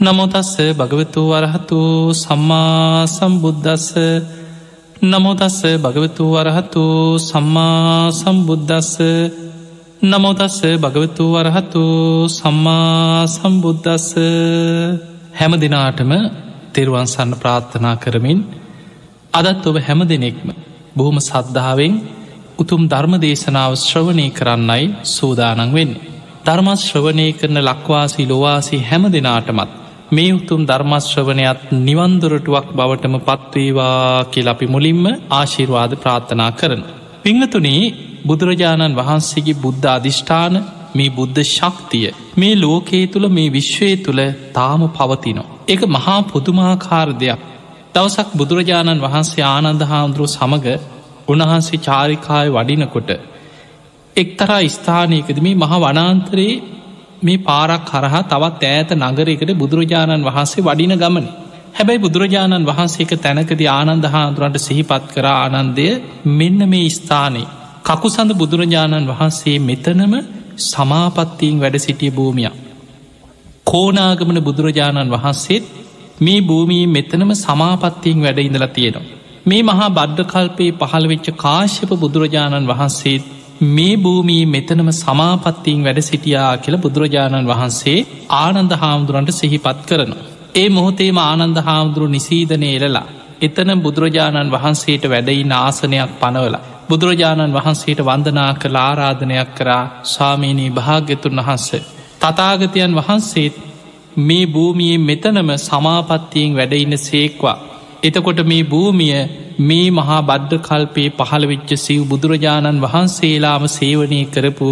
නමුතස්ස භගවතු වරහතු සම්මා සම්බුද්ධස්ස නමුතස්ස භගවතු වරහතු සම්මා සම්බුද්ධස්ස නමුතස්ස භගවතු වරහතු සම්මා සම්බුද්ධස්ස හැම දෙනාටම තෙරුවන් සන්න ප්‍රාර්ථනා කරමින් අදත් ඔබ හැම දෙනෙක්ම බොහොම සද්ධාවෙන් උතුම් ධර්ම දේශනාව ශ්‍රවණය කරන්නයි සූදානන් වෙන්න. ධර්මස් ශ්‍රවණය කරන ලක්වාසි ලොවාසි හැම දෙනාටමත් මේ උතුම් ධර්මශ්‍රවනයත් නිවන්දුරටුවක් බවටම පත්වේවා කියල අපි මුලින්ම ආශිර්වාද ප්‍රාර්ථනා කරන. පිංහතුනේ බුදුරජාණන් වහන්සේගේ බුද්ධ අධිෂ්ඨාන මේ බුද්ධ ශක්තිය මේ ලෝකයේ තුළ මේ විශ්වය තුළ තාම පවතිනෝ. එක මහා පුදුමාකාර දෙයක්. දවසක් බුදුරජාණන් වහන්සේ ආනන්ද හාමුදුරුව සමඟ උන්වහන්සේ චාරිකාය වඩිනකොට එක්තරා ස්ථානයකද මේ මහ වනාන්තරයේ මේ පාරක් කරහා තවත් ඈත නගරයකට බුදුරජාණන් වහන්සේ වඩින ගමන. හැබැයි බුදුරජාණන් වහන්සේක තැනකද ආනන්ද හාන්දුරන්ට සිහිපත් කර ආනන්දය මෙන්න මේ ස්ථානයේ. කකුසඳ බුදුරජාණන් වහන්සේ මෙතනම සමාපත්තියෙන් වැඩ සිටිය භූමියක්. කෝනාගමන බුදුරජාණන් වහන්සේත් මේ භූමී මෙතනම සමාපත්තියෙන් වැඩ ඉඳලා තියෙනවා. මේ මහා බද්ධකල්පයේ පහළ වෙච්ච කාශ්‍යප බුදුරජාණන් වහන්සේත් මේ භූමී මෙතනම සමාපත්තිීන් වැඩ සිටියා කියල බුදුරජාණන් වහන්සේ ආනන්ද හාමුදුරන්ට සිහිපත් කරන. ඒ මොහොතේම ආනන්ද හාමුදුරු නිසීදනය එලලා. එතන බුදුරජාණන් වහන්සේට වැඩයි නාසනයක් පනවල. බුදුරජාණන් වහන්සේට වන්දනා කළ ආරාධනයක් කරා ස්වාමීනී භාග්‍යතුන් වහන්ස. තතාගතයන් වහන්සේත් මේ භූමියේ මෙතනම සමාපත්තියෙන් වැඩඉන්න සේක්වා. එතකොට මේ භූමිය මේ මහා බද්ධ කල්පයේ පහළවෙච්ච සිව් බුදුරජාණන් වහන්සේලාම සේවනය කරපු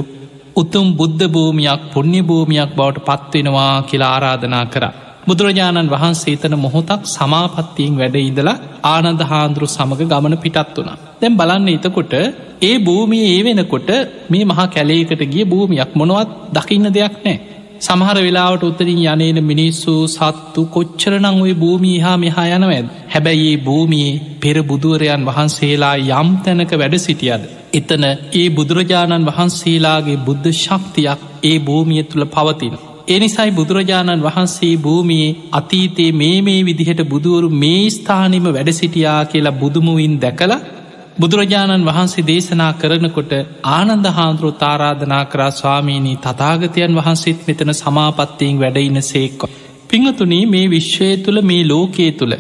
උතුම් බුද්ධ භූමියක් පුුණ්‍ය භූමියක් බවට පත්වෙනවා කියලා ආරාධනා කර. බුදුරජාණන් වහන්සේ තන මොහොතක් සමාපත්තියෙන් වැඩ ඉඳලා ආනන්ද හාන්දුරු සමඟ ගමන පිටත් වුණ. දැම් බලන්න එතකොට ඒ භූමිය ඒ වෙනකොට මේ මහා කැලේකට ගිය භූමියක් මොනවත් දකින්න දෙයක් නෑ. සමහර වෙලාවට උත්තරින් යනේන මිනිස්සු සත්තු කොච්චරනං ඔය භූමී හා මෙහා යනවැද. හැබැයි ඒ භූමියේ පෙර බුදුවරයන් වහන්සේලා යම් තැනක වැඩ සිටියද. එතන ඒ බුදුරජාණන් වහන්සේලාගේ බුද්ධ ශක්තියක් ඒ භූමිය තුළ පවතින. එනිසයි බුදුරජාණන් වහන්සේ භූමියේ අතීතයේ මේ මේ විදිහට බුදුවරු මේ ස්ථානිම වැඩ සිටියා කියලා බුදුමුවින් දැකලා බුදුරජාණන් වහන්සේ දේශනා කරනකොට ආනන්ද හාන්දුරු තාරාධනා කරා ස්වාමීණී තතාගතයන් වහන්සේත් මෙතන සමාපත්තියෙන් වැඩඉන්න සේක්ක. පිංහතුනී මේ විශ්වය තුළ මේ ලෝකයේ තුළ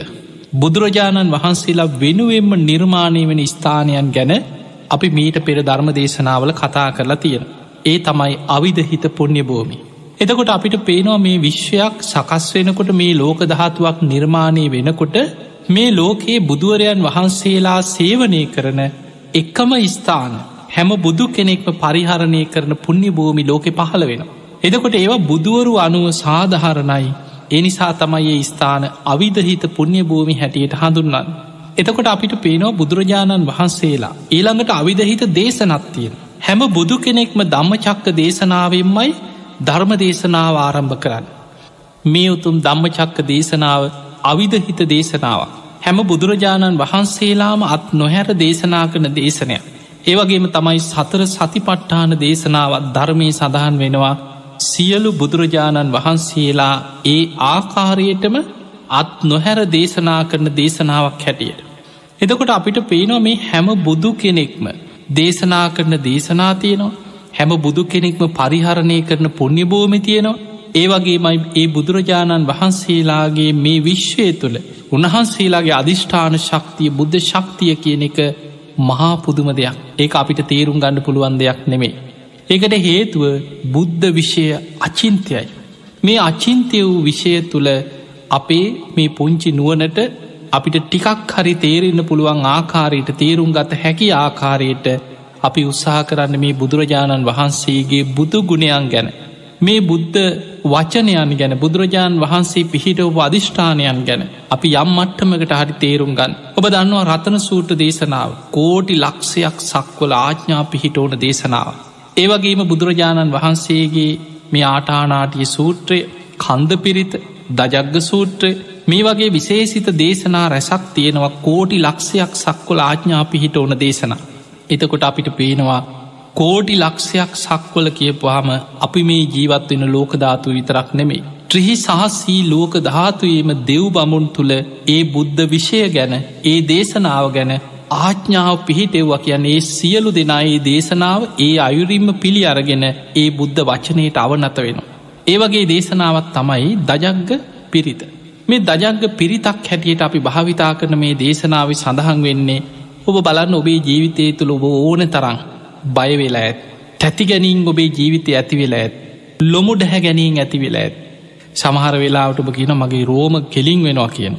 බුදුරජාණන් වහන්සේලා වෙනුවෙන්ම නිර්මාණය වෙන ස්ථානයන් ගැන අපි මීට පෙර ධර්ම දේශනාවල කතා කරලා තියෙන. ඒ තමයි අවිධහිත පුුණ්‍ය භූමි. එතකොට අපිට පේනවා මේ විශ්වයක් සකස් වෙනකොට මේ ලෝක දහතුවක් නිර්මාණය වෙනකොට මේ ලෝකයේ බුදුවරයන් වහන්සේලා සේවනය කරන එක්කම ස්ථාන හැම බුදු කෙනෙක්ම පරිහරණය කරන පුුණ්‍ය භූමි ලෝකෙ පහළ වෙන. එදකොට ඒවා බුදුවරු අනුව සාධහරණයි එනිසා තමයි ඒ ස්ථාන අවිධහිත පුුණ්‍ය භූමි හැටියට හඳුන්නන්න. එතකොට අපිට පේනවා බුදුරජාණන් වහන්සේලා ඊළඟට අවිධහිත දේශනත්තියෙන්. හැම බුදු කෙනෙක්ම ධම්ම චක්ක දේශනාවෙන්මයි ධර්ම දේශනාව ආරම්භ කරන්න. මේ උතුම් ධම්ම චක්ක දේශනාව අවිධහිත දේශනාවක්. හැම බුදුරජාණන් වහන්සේලාම අත් නොහැර දේශනා කරන දේශනය. ඒවගේම තමයි සතර සතිපට්ඨාන දේශනාවත් ධර්මය සඳහන් වෙනවා සියලු බුදුරජාණන් වහන්සේලා ඒ ආකාරයටම අත් නොහැර දේශනා කරන දේශනාවක් හැටියට. එදකොට අපිට පේනවා මේ හැම බුදු කෙනෙක්ම දේශනා කරන දේශනා තියනවා හැම බුදු කෙනෙක්ම පරිහරණය කරන පුුණ්‍ය භූමි තියෙනවා ඒවගේමයි ඒ බුදුරජාණන් වහන්සේලාගේ මේ විශ්වය තුළ උන්වහන්සේලාගේ අධිෂ්ඨාන ශක්තිය බුද්ධ ශක්තිය කියන එක මහා පුදුම දෙයක් ඒ අපිට තේරුම් ගන්න පුළුවන් දෙයක් නෙමේ. ඒකට හේතුව බුද්ධ විෂය අචින්තයයි. මේ අචින්තය වූ විෂය තුළ අපේ මේ පුංචි නුවනට අපිට ටිකක් හරි තේරෙන්න පුළුවන් ආකාරයට තේරුම් ගත හැකි ආකාරයට අපි උත්සාහ කරන්න මේ බුදුරජාණන් වහන්සේගේ බුදු ගුණයන් ගැන මේ බුද්ධ වචනයන් ගැන බුදුරජාණන් වහන්සේ පිහිටව අධිෂ්ඨානයන් ගැන අපි යම් මට්ටමකට හරි තේරුම් ගන්න ඔබ දන්නවා රතන සූට දේශනාව කෝටි ලක්ෂයක් සක්වල ආඥා පිහිටෝන දේශනාව. ඒවගේම බුදුරජාණන් වහන්සේගේ මේ ආටානාටිය සූත්‍රය කන්ද පිරිත දජග්ග සූත්‍රය මේ වගේ විශේසිත දේශනා රැසක් තියෙනවා කෝටි ලක්ෂයක් සක්වල ආඥා පිහිට ඕන දේශනා. එතකොට අපිට පේනවා කෝටි ලක්ෂයක් සක්වල කියපුහම අපි මේ ජීවත් වෙන ලෝකධාතු විතරක් නෙමෙයි. ත්‍රහි සහස්සී ලෝක ධාතුවීම දෙව් බමුන් තුළ ඒ බුද්ධ විෂය ගැන ඒ දේශනාව ගැන ආච්ඥාව පිහිටෙව්වා කියන්නේ ඒ සියලු දෙනායේ දේශනාව ඒ අයුරින්ම පිළි අරගෙන ඒ බුද්ධ වචනයට අවනත වෙන. ඒවගේ දේශනාවත් තමයි දජග්ග පිරිත. මේ දජග්ග පිරිතක් හැටියට අපි භාවිතා කරන මේ දේශනාව සඳහන් වෙන්නේ ඔබ බලන්න ඔබේ ජීවිතය තුළ ඔබ ඕන තරං බයවෙලා ඇත්. තැති ගැනීම් ඔබේ ජීවිතය ඇතිවෙලා ඇත්. ලොමු ඩැහැ ගැනීම් ඇතිවෙලා ඇත්. සමහර වෙලාවට ඔබ කියන මගේ රෝම කෙලින් වෙනවා කියන.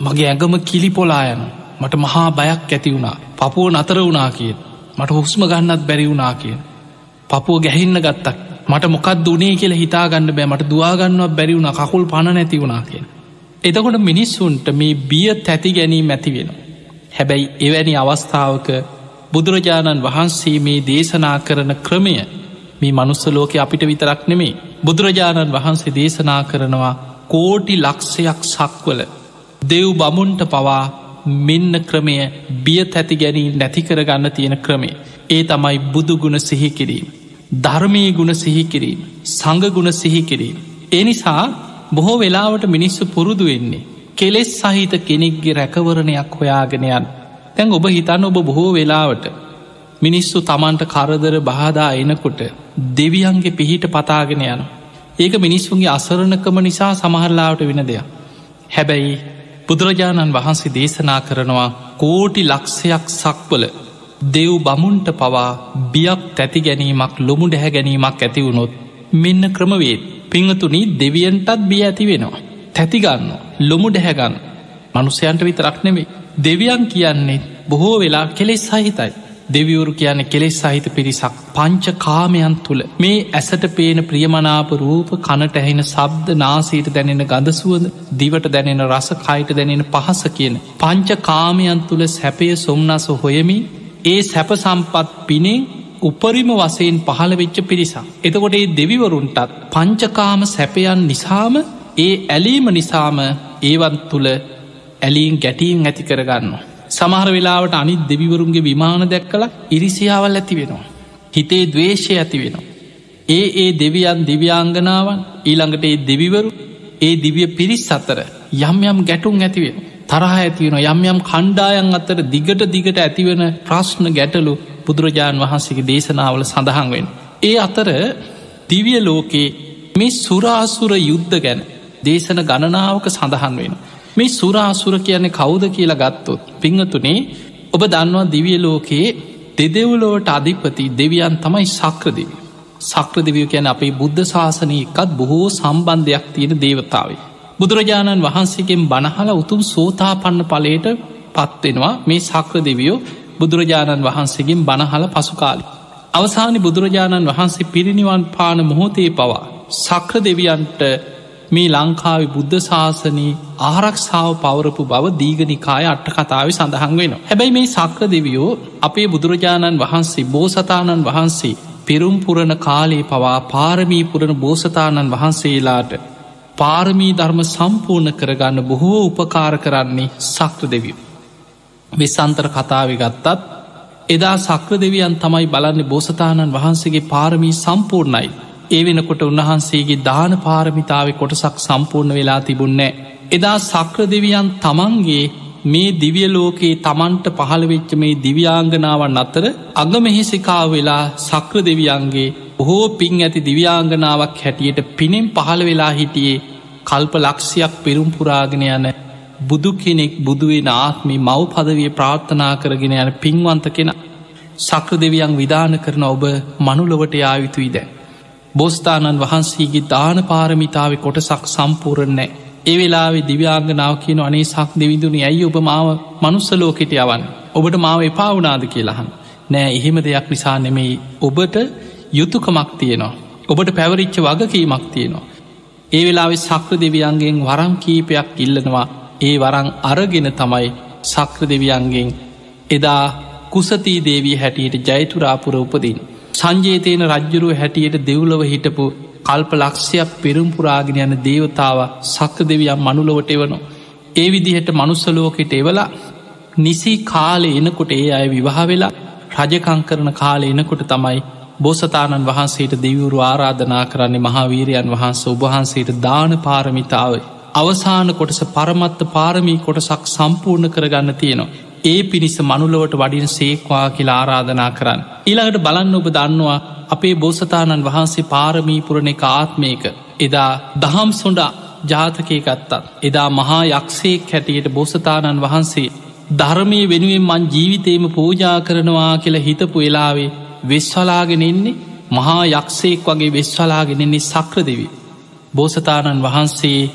මගේ ඇඟම කිලි පොලායන මට මහා බයක් ඇති වුණා. පපුුව නතර වුනා කියෙන්. මට හුස්ම ගන්නත් බැරි වුනා කියෙන්. පපුුව ගැහින්න ගත්තක්. මට මොකක් දුනේ කියල හිතාගන්න බෑ. මට දවාගන්නවත් බැරි වුණ. කකුල් පණ නැති වුණා කියෙන්. එතකොට මිනිස්සුන්ට මේ බිය තැති ගැනීම ඇති වෙන. හැබැයි එවැනි අවස්ථාවක බුදුරජාණන් වහන්සේ මේ දේශනා කරන ක්‍රමය මේ මනුස්ස ලෝක අපිට විතරක් නෙමේ බුදුරජාණන් වහන්සේ දේශනා කරනවා කෝටි ලක්ෂයක් සක්වල දෙව් බමුන්ට පවා මෙන්න ක්‍රමය බිය තැති ගැනීම නැතිකර ගන්න තියෙන ක්‍රමේ ඒ තමයි බුදුගුණ සිහිකිරීම ධර්මී ගුණ සිහිකිරීම සඟගුණ සිහිකිරීම ඒ නිසා බොහෝ වෙලාවට මිනිස්සු පුරුදු වෙන්නේ කෙලෙස් සහිත කෙනෙක්ගේ රැකවරණයක් හොයාගෙනයන් තැන් ඔබ හිතන්න ඔබ බොහෝ වෙලාවට මිනිස්සු තමන්ට කරදර බාධා එනකොට දෙවියන්ගේ පිහිට පතාගෙන යන. ඒක මිනිස්සුන්ගේ අසරණකම නිසා සමහරලාවට වෙන දෙයක්. හැබැයි බුදුරජාණන් වහන්සේ දේශනා කරනවා කෝටි ලක්ෂයක් සක්වල දෙව් බමුන්ට පවා බියක් තැති ගැනීමක් ලොමු ඩැහැ ගැනීමක් ඇතිවුණොත් මෙන්න ක්‍රමවේත් පිංහතුනි දෙවියන්ටත් බිය ඇති වෙනවා. තැතිගන්න ලොමු ඩැහැගන්න මනුසයන්ට විතරක් නෙමේ දෙවියන් කියන්නේ බොහෝ වෙලා කෙලෙස් සහිතයි දෙවිවරු කියන කෙලෙස් සහිත පිරිසක් පංච කාමයන් තුළ මේ ඇසට පේන ප්‍රියමනාප රූප කනට ඇහෙන සබ්ද නාසීට දැනෙන ගඳසුවද දිවට දැනෙන රස කයිට දැනෙන පහස කියන පංච කාමයන් තුළ සැපය සොම්න්නස හොයමි ඒ සැප සම්පත් පිනේ උපරිම වසයෙන් පහළ වෙච්ච පිරිසා. එතකොට ඒ දෙවිවරුන්ටත් පංචකාම සැපයන් නිසාම ඒ ඇලීම නිසාම ඒවන් තුළ ඇලීම් ගැටීම් ඇති කරගන්නවා. සමහර වෙලාවට අනිත් දෙවිවරුන්ගේ විමාන දැක්කල ඉරිසියාවල් ඇති වෙනවා. හිතේ දවේශය ඇති වෙනවා. ඒ ඒ දෙවියන් දිව්‍යාංගනාවන් ඊළඟට ඒ දෙවිවරු ඒ දිවිය පිරිස් අතර යම් යම් ගැටුම් ඇතිවෙන. තරහ ඇතිවෙන යම් යම් කණ්ඩායන් අතර දිගට දිගට ඇතිවෙන ප්‍රශ්න ගැටලු බුදුරජාණන් වහන්සේගේ දේශනාවල සඳහන් වෙන්. ඒ අතර දිවිය ලෝකයේ මේ සුරාසුර යුද්ධ ගැන දේශන ගණනාවක සඳහන් වෙන. මේ සුරාසුර කියන්නේ කවුද කියලා ගත්තොත් පිංහතුනේ ඔබ දන්නවා දිවිය ලෝකයේ දෙදෙව්ලෝට අධිපති දෙවියන් තමයි සක්‍රදිවි. සක්‍රදිවිය කියන අපේ බුද්ධ ශාසනයකත් බොහෝ සම්බන්ධයක් තියෙන දේවතාවේ. බුදුරජාණන් වහන්සේගෙන් බණහල උතුම් සෝතා පන්න පලට පත්වෙනවා මේ සක්‍රදිවියෝ බුදුරජාණන් වහන්සේගෙන් බණහල පසුකාලි. අවසානි බුදුරජාණන් වහන්සේ පිරිනිවන් පාන මොහොතේ පවා සක්‍ර දෙවියන්ට මේ ලංකාව බුද්ධ ශාසනී ආරක්ෂාව පවරපු බව දීගනිකාය අට්ට කතාව සඳහන් වෙන. හැබැයි මේ සක්‍ර දෙවියෝ අපේ බුදුරජාණන් වහන්සේ බෝසතාණන් වහන්සේ පෙරුම්පුරණ කාලේ පවා පාරමී පුරණ බෝසතාණන් වහන්සේලාට පාරමී ධර්ම සම්පූර්ණ කරගන්න බොහෝ උපකාර කරන්නේ සක්‍ර දෙවිය. වෙස්සන්තර කතාව ගත්තත් එදා සක්‍ර දෙවියන් තමයි බලන්නේ බෝසතාණන් වහන්සේගේ පාරමී සම්පූර්ණයි ඒ වෙනකොට උන්වහන්සේගේ දාන පාරමිතාව කොටසක් සම්පූර්ණ වෙලා තිබුන්නෑ. එදා සක්‍ර දෙවියන් තමන්ගේ මේ දිවිය ලෝකයේ තමන්ට පහළවෙච්ච මේ දිව්‍යාංගනාවන් අතර අග මෙහෙසිකාව වෙලා සක්‍ර දෙවියන්ගේ බොහෝ පින් ඇති දිව්‍යාංගනාවක් හැටියට පිනෙම් පහළ වෙලා හිටියේ කල්ප ලක්ෂයක් පෙරුම්පුරාගෙන යන බුදු කෙනෙක් බුදුවෙන ආත්මි මව් පදවිය ප්‍රාර්ථනා කරගෙන යන පින්වන්ත කෙන සක්‍ර දෙවියන් විධාන කරන ඔබ මනුලොවට යායුතුයි දැන්. බොස්ථානන් වහන්සේගේ දාන පාරමිතාව කොටසක් සම්පූරණෑ ඒ වෙලාවේ දිව්‍යාංගනාව කියන අනේ සක් දෙවිදුනි ඇයි ඔබ මාව මනුස්සලෝකෙට යවන්න? ඔබට මාව එපාවනාද කියලහන් නෑ එහෙම දෙයක් නිසා නෙමෙයි. ඔබට යුතුකමක් තියෙනවා. ඔබට පැවරිච්ච වගකීමක් තියෙනවා. ඒ වෙලාවෙ සක්‍ර දෙවියන්ගෙන් වරම් කීපයක් ඉල්ලනවා. ඒ වරං අරගෙන තමයි සක්‍ර දෙවියන්ගෙන් එදා කුසතිී දේවී හැටියට ජයතුරාපුර උපදින් සංජේතයන රජ්ජුරුව හැටියට දෙව්ලව හිටපු කල්ප ලක්ෂයක් පෙරුම්පුරාගෙන යන දේවතාව සක්ක දෙවියම් මනුලොවට එවනු. ඒ විදිහට මනුස්සලෝකෙට එවලා නිසි කාලෙ එනකොට ඒ අය විවාහ වෙලා රජකං කරන කාලෙ එනකොට තමයි බෝසතාණන් වහන්සේට දෙවුරු ආරාධනා කරන්නේ මහාවීරයන් වහන්ස ඔබහන්සේට දාන පාරමිතාව. අවසාන කොටස පරමත්ත පාරමී කොටසක් සම්පූර්ණ කරගන්න තියෙනවා. ඒ පිණිස මනුලවට වඩින් සේක්වා කියලා ආරාධනා කරන්න. ඊළඟට බලන්න ඔබ දන්නවා අපේ බෝසතාණන් වහන්සේ පාරමීපුරණ එක ආත්මයක. එදා දහම් සොඩ ජාතකය ගත්තත්. එදා මහා යක්ෂයෙක් හැටියට බෝසතාණන් වහන්සේ ධර්මය වෙනුවෙන් මං ජීවිතේම පූජා කරනවා කියලා හිතපු වෙලාවේ වෙස්වලාගෙන එන්නේ මහා යක්ෂයෙක් වගේ වෙස්වලාගෙනෙන්නේ සක්‍ර දෙවි. බෝසතාණන් වහන්සේ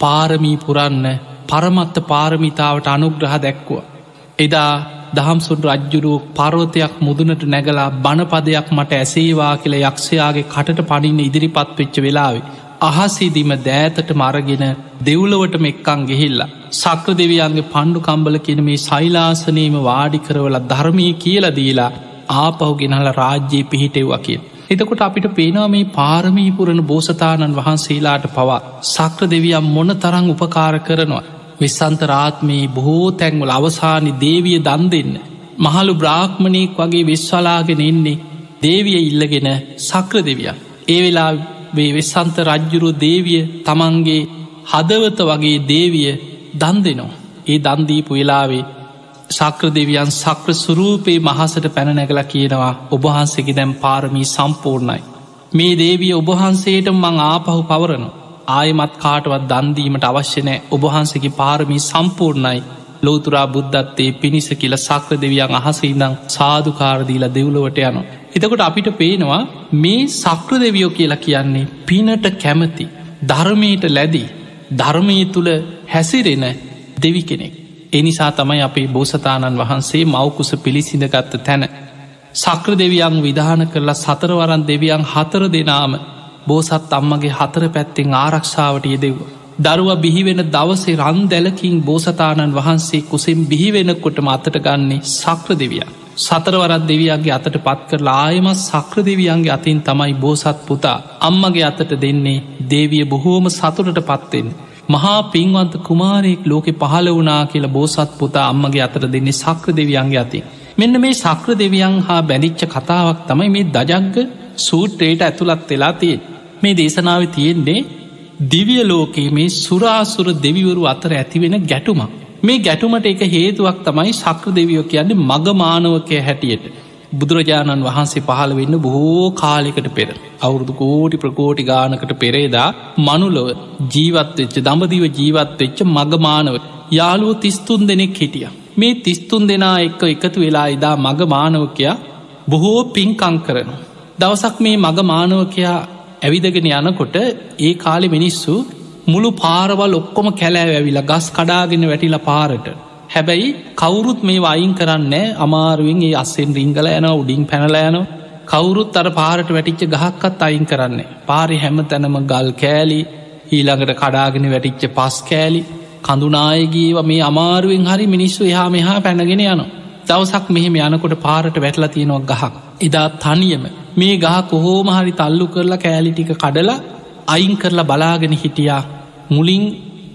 පාරමී පුරන්න පරමත්ත පාරමිතාවට අනුග්‍රහ දැක්කුව. එදා දහම්සුන් රජ්ජුරුව පරෝතයක් මුදුනට නැගලා බණපදයක් මට ඇසේවා කියල යක්ෂයාගේ කටට පනින්න ඉදිරිපත් වෙච්ච වෙලාවේ. අහසිදිම දෑතට මරගෙන දෙව්ලවටම එක්කං ගෙහිල්ලා. සක්‍ර දෙවියන්ගේ පණ්ඩු කම්බල කියන මේ සයිලාසනීම වාඩි කරවල ධර්මී කියල දීලා ආපහු ගෙනහල රාජ්‍යයේ පිහිටෙව්වා කිය. එතකොට අපිට පේනවා මේ පාරමීපුරණ බෝසතාණන් වහන්සේලාට පවා සක්‍ර දෙවියම් මොන තරං උපකාර කරනවා. විස්සන්තරාත්මයේ බොහෝ තැන්වල අවසානි දේවිය දන් දෙන්න. මහළු බ්‍රාහ්මණයෙක් වගේ විශ්වලාගෙන එන්නේ දේවිය ඉල්ලගෙන සක්‍ර දෙවිය. ඒ වෙලා වේ වෙස්සන්ත රජ්ජුරු දේවිය තමන්ගේ හදවත වගේ දේවිය දන් දෙනවා. ඒ දන්දීපු වෙලාවේ සක්‍ර දෙවියන් සක්‍ර සුරූපයේ මහසට පැනනැගල කියනවා ඔබහන්සේකි දැම් පාරමී සම්පූර්ණයි. මේ දේවිය ඔබහන්සේට මං ආපහු පවරනවා. ආයමත් කාටවත් දන්දීමට අවශ්‍යනෑ ඔබහන්සකි පාරමී සම්පූර්ණයි ලෝතුරා බුද්ධත්තේ පිණිස කියල සක්‍ර දෙවියන් අහස ඉඳං සාධකාරදීලා දෙව්ලොවට යනවා. එතකොට අපිට පේනවා මේ සක්‍ර දෙවියෝ කියලා කියන්නේ පිනට කැමති ධර්මයට ලැදී ධර්මය තුළ හැසිරෙන දෙවි කෙනෙක්. එනිසා තමයි අපේ බෝසතාණන් වහන්සේ මවකුස පිළිසිඳගත්ත තැන. සක්‍ර දෙවියන් විධාන කරලා සතරවරන් දෙවියන් හතර දෙනාම බෝසත් අම්මගේ හතර පැත්තෙන් ආරක්ෂාවට යෙදෙව්ව. දරුව බිහිවෙන දවසේ රන් දැලකින් බෝසතාණන් වහන්සේ කුසෙන් බිහිවෙනකොට අතට ගන්නේ සක්‍ර දෙවිය. සතරවරත් දෙවියන්ගේ අතට පත් කරලා ආයමත් සක්‍ර දෙවියන්ගේ අතින් තමයි බෝසත් පුතා අම්මගේ අතට දෙන්නේ දේවිය බොහෝම සතුරට පත්වෙන්. මහා පින්වන්ත කුමාරයෙක් ලෝකෙ පහළ වනා කියලා බෝසත් පුතා අම්මගේ අතර දෙන්නේ සක්‍ර දෙවියන්ගේ අති. මෙන්න මේ සක්‍ර දෙවියන් හා බැඳිච්ච කතාවක් තමයි මේ දජග්ග සූට්‍රේට ඇතුළත් වෙලා තියෙන්. මේ දේශනාව තියෙන්නේ දිවිය ලෝකයේ මේ සුරාසුර දෙවිවරු අතර ඇතිවෙන ගැටුමක්. මේ ගැටුමට එක හේතුවක් තමයි සක්‍ර දෙවියෝ කියන්නේ මගමානවකය හැටියට. බුදුරජාණන් වහන්සේ පහළ වෙන්න බොහෝ කාලෙකට පෙර. අවුරුදු කෝටි ප්‍රකෝටි ගානකට පෙරේදා මනුලොව ජීවත්වෙච්ච දඹදිව ජීවත්වෙච්ච මගමානව යාළුව තිස්තුන් දෙනෙක් හිටිය. මේ තිස්තුන් දෙනා එක්ක එකතු වෙලා එදා මගමානවකයා බොහෝ පින්කං කරන. දවසක් මේ මගමානවකයා ඇවිදගෙන යනකොට ඒ කාලෙ මිනිස්සු මුළු පාරවල් ඔක්කොම කැලෑ ඇවිලා ගස් කඩාගෙන වැටිලා පාරට. හැබැයි කවුරුත් මේ වයින් කරන්න අමාරුවෙන් ඒ අස්සෙන් රිංගල යන උඩින් පැනල යන කවුරුත් අර පාරට වැටිච්ච ගහක්කත් අයින් කරන්නේ. පාරි හැම තැනම ගල් කෑලි ඊළඟට කඩාගෙන වැටිච්ච පස් කෑලි කඳුනායගේව මේ අමාරුවෙන් හරි මිනිස්සු එහා මෙහා පැනගෙන යන. දවසක් මෙහෙම යනකොට පාරට වැටලා තියෙනවා ගහක්. එදා තනියම මේ ගහ කොහෝම හරි තල්ලු කරලා කෑලිටික කඩලා අයින් කරලා බලාගෙන හිටියා මුලින්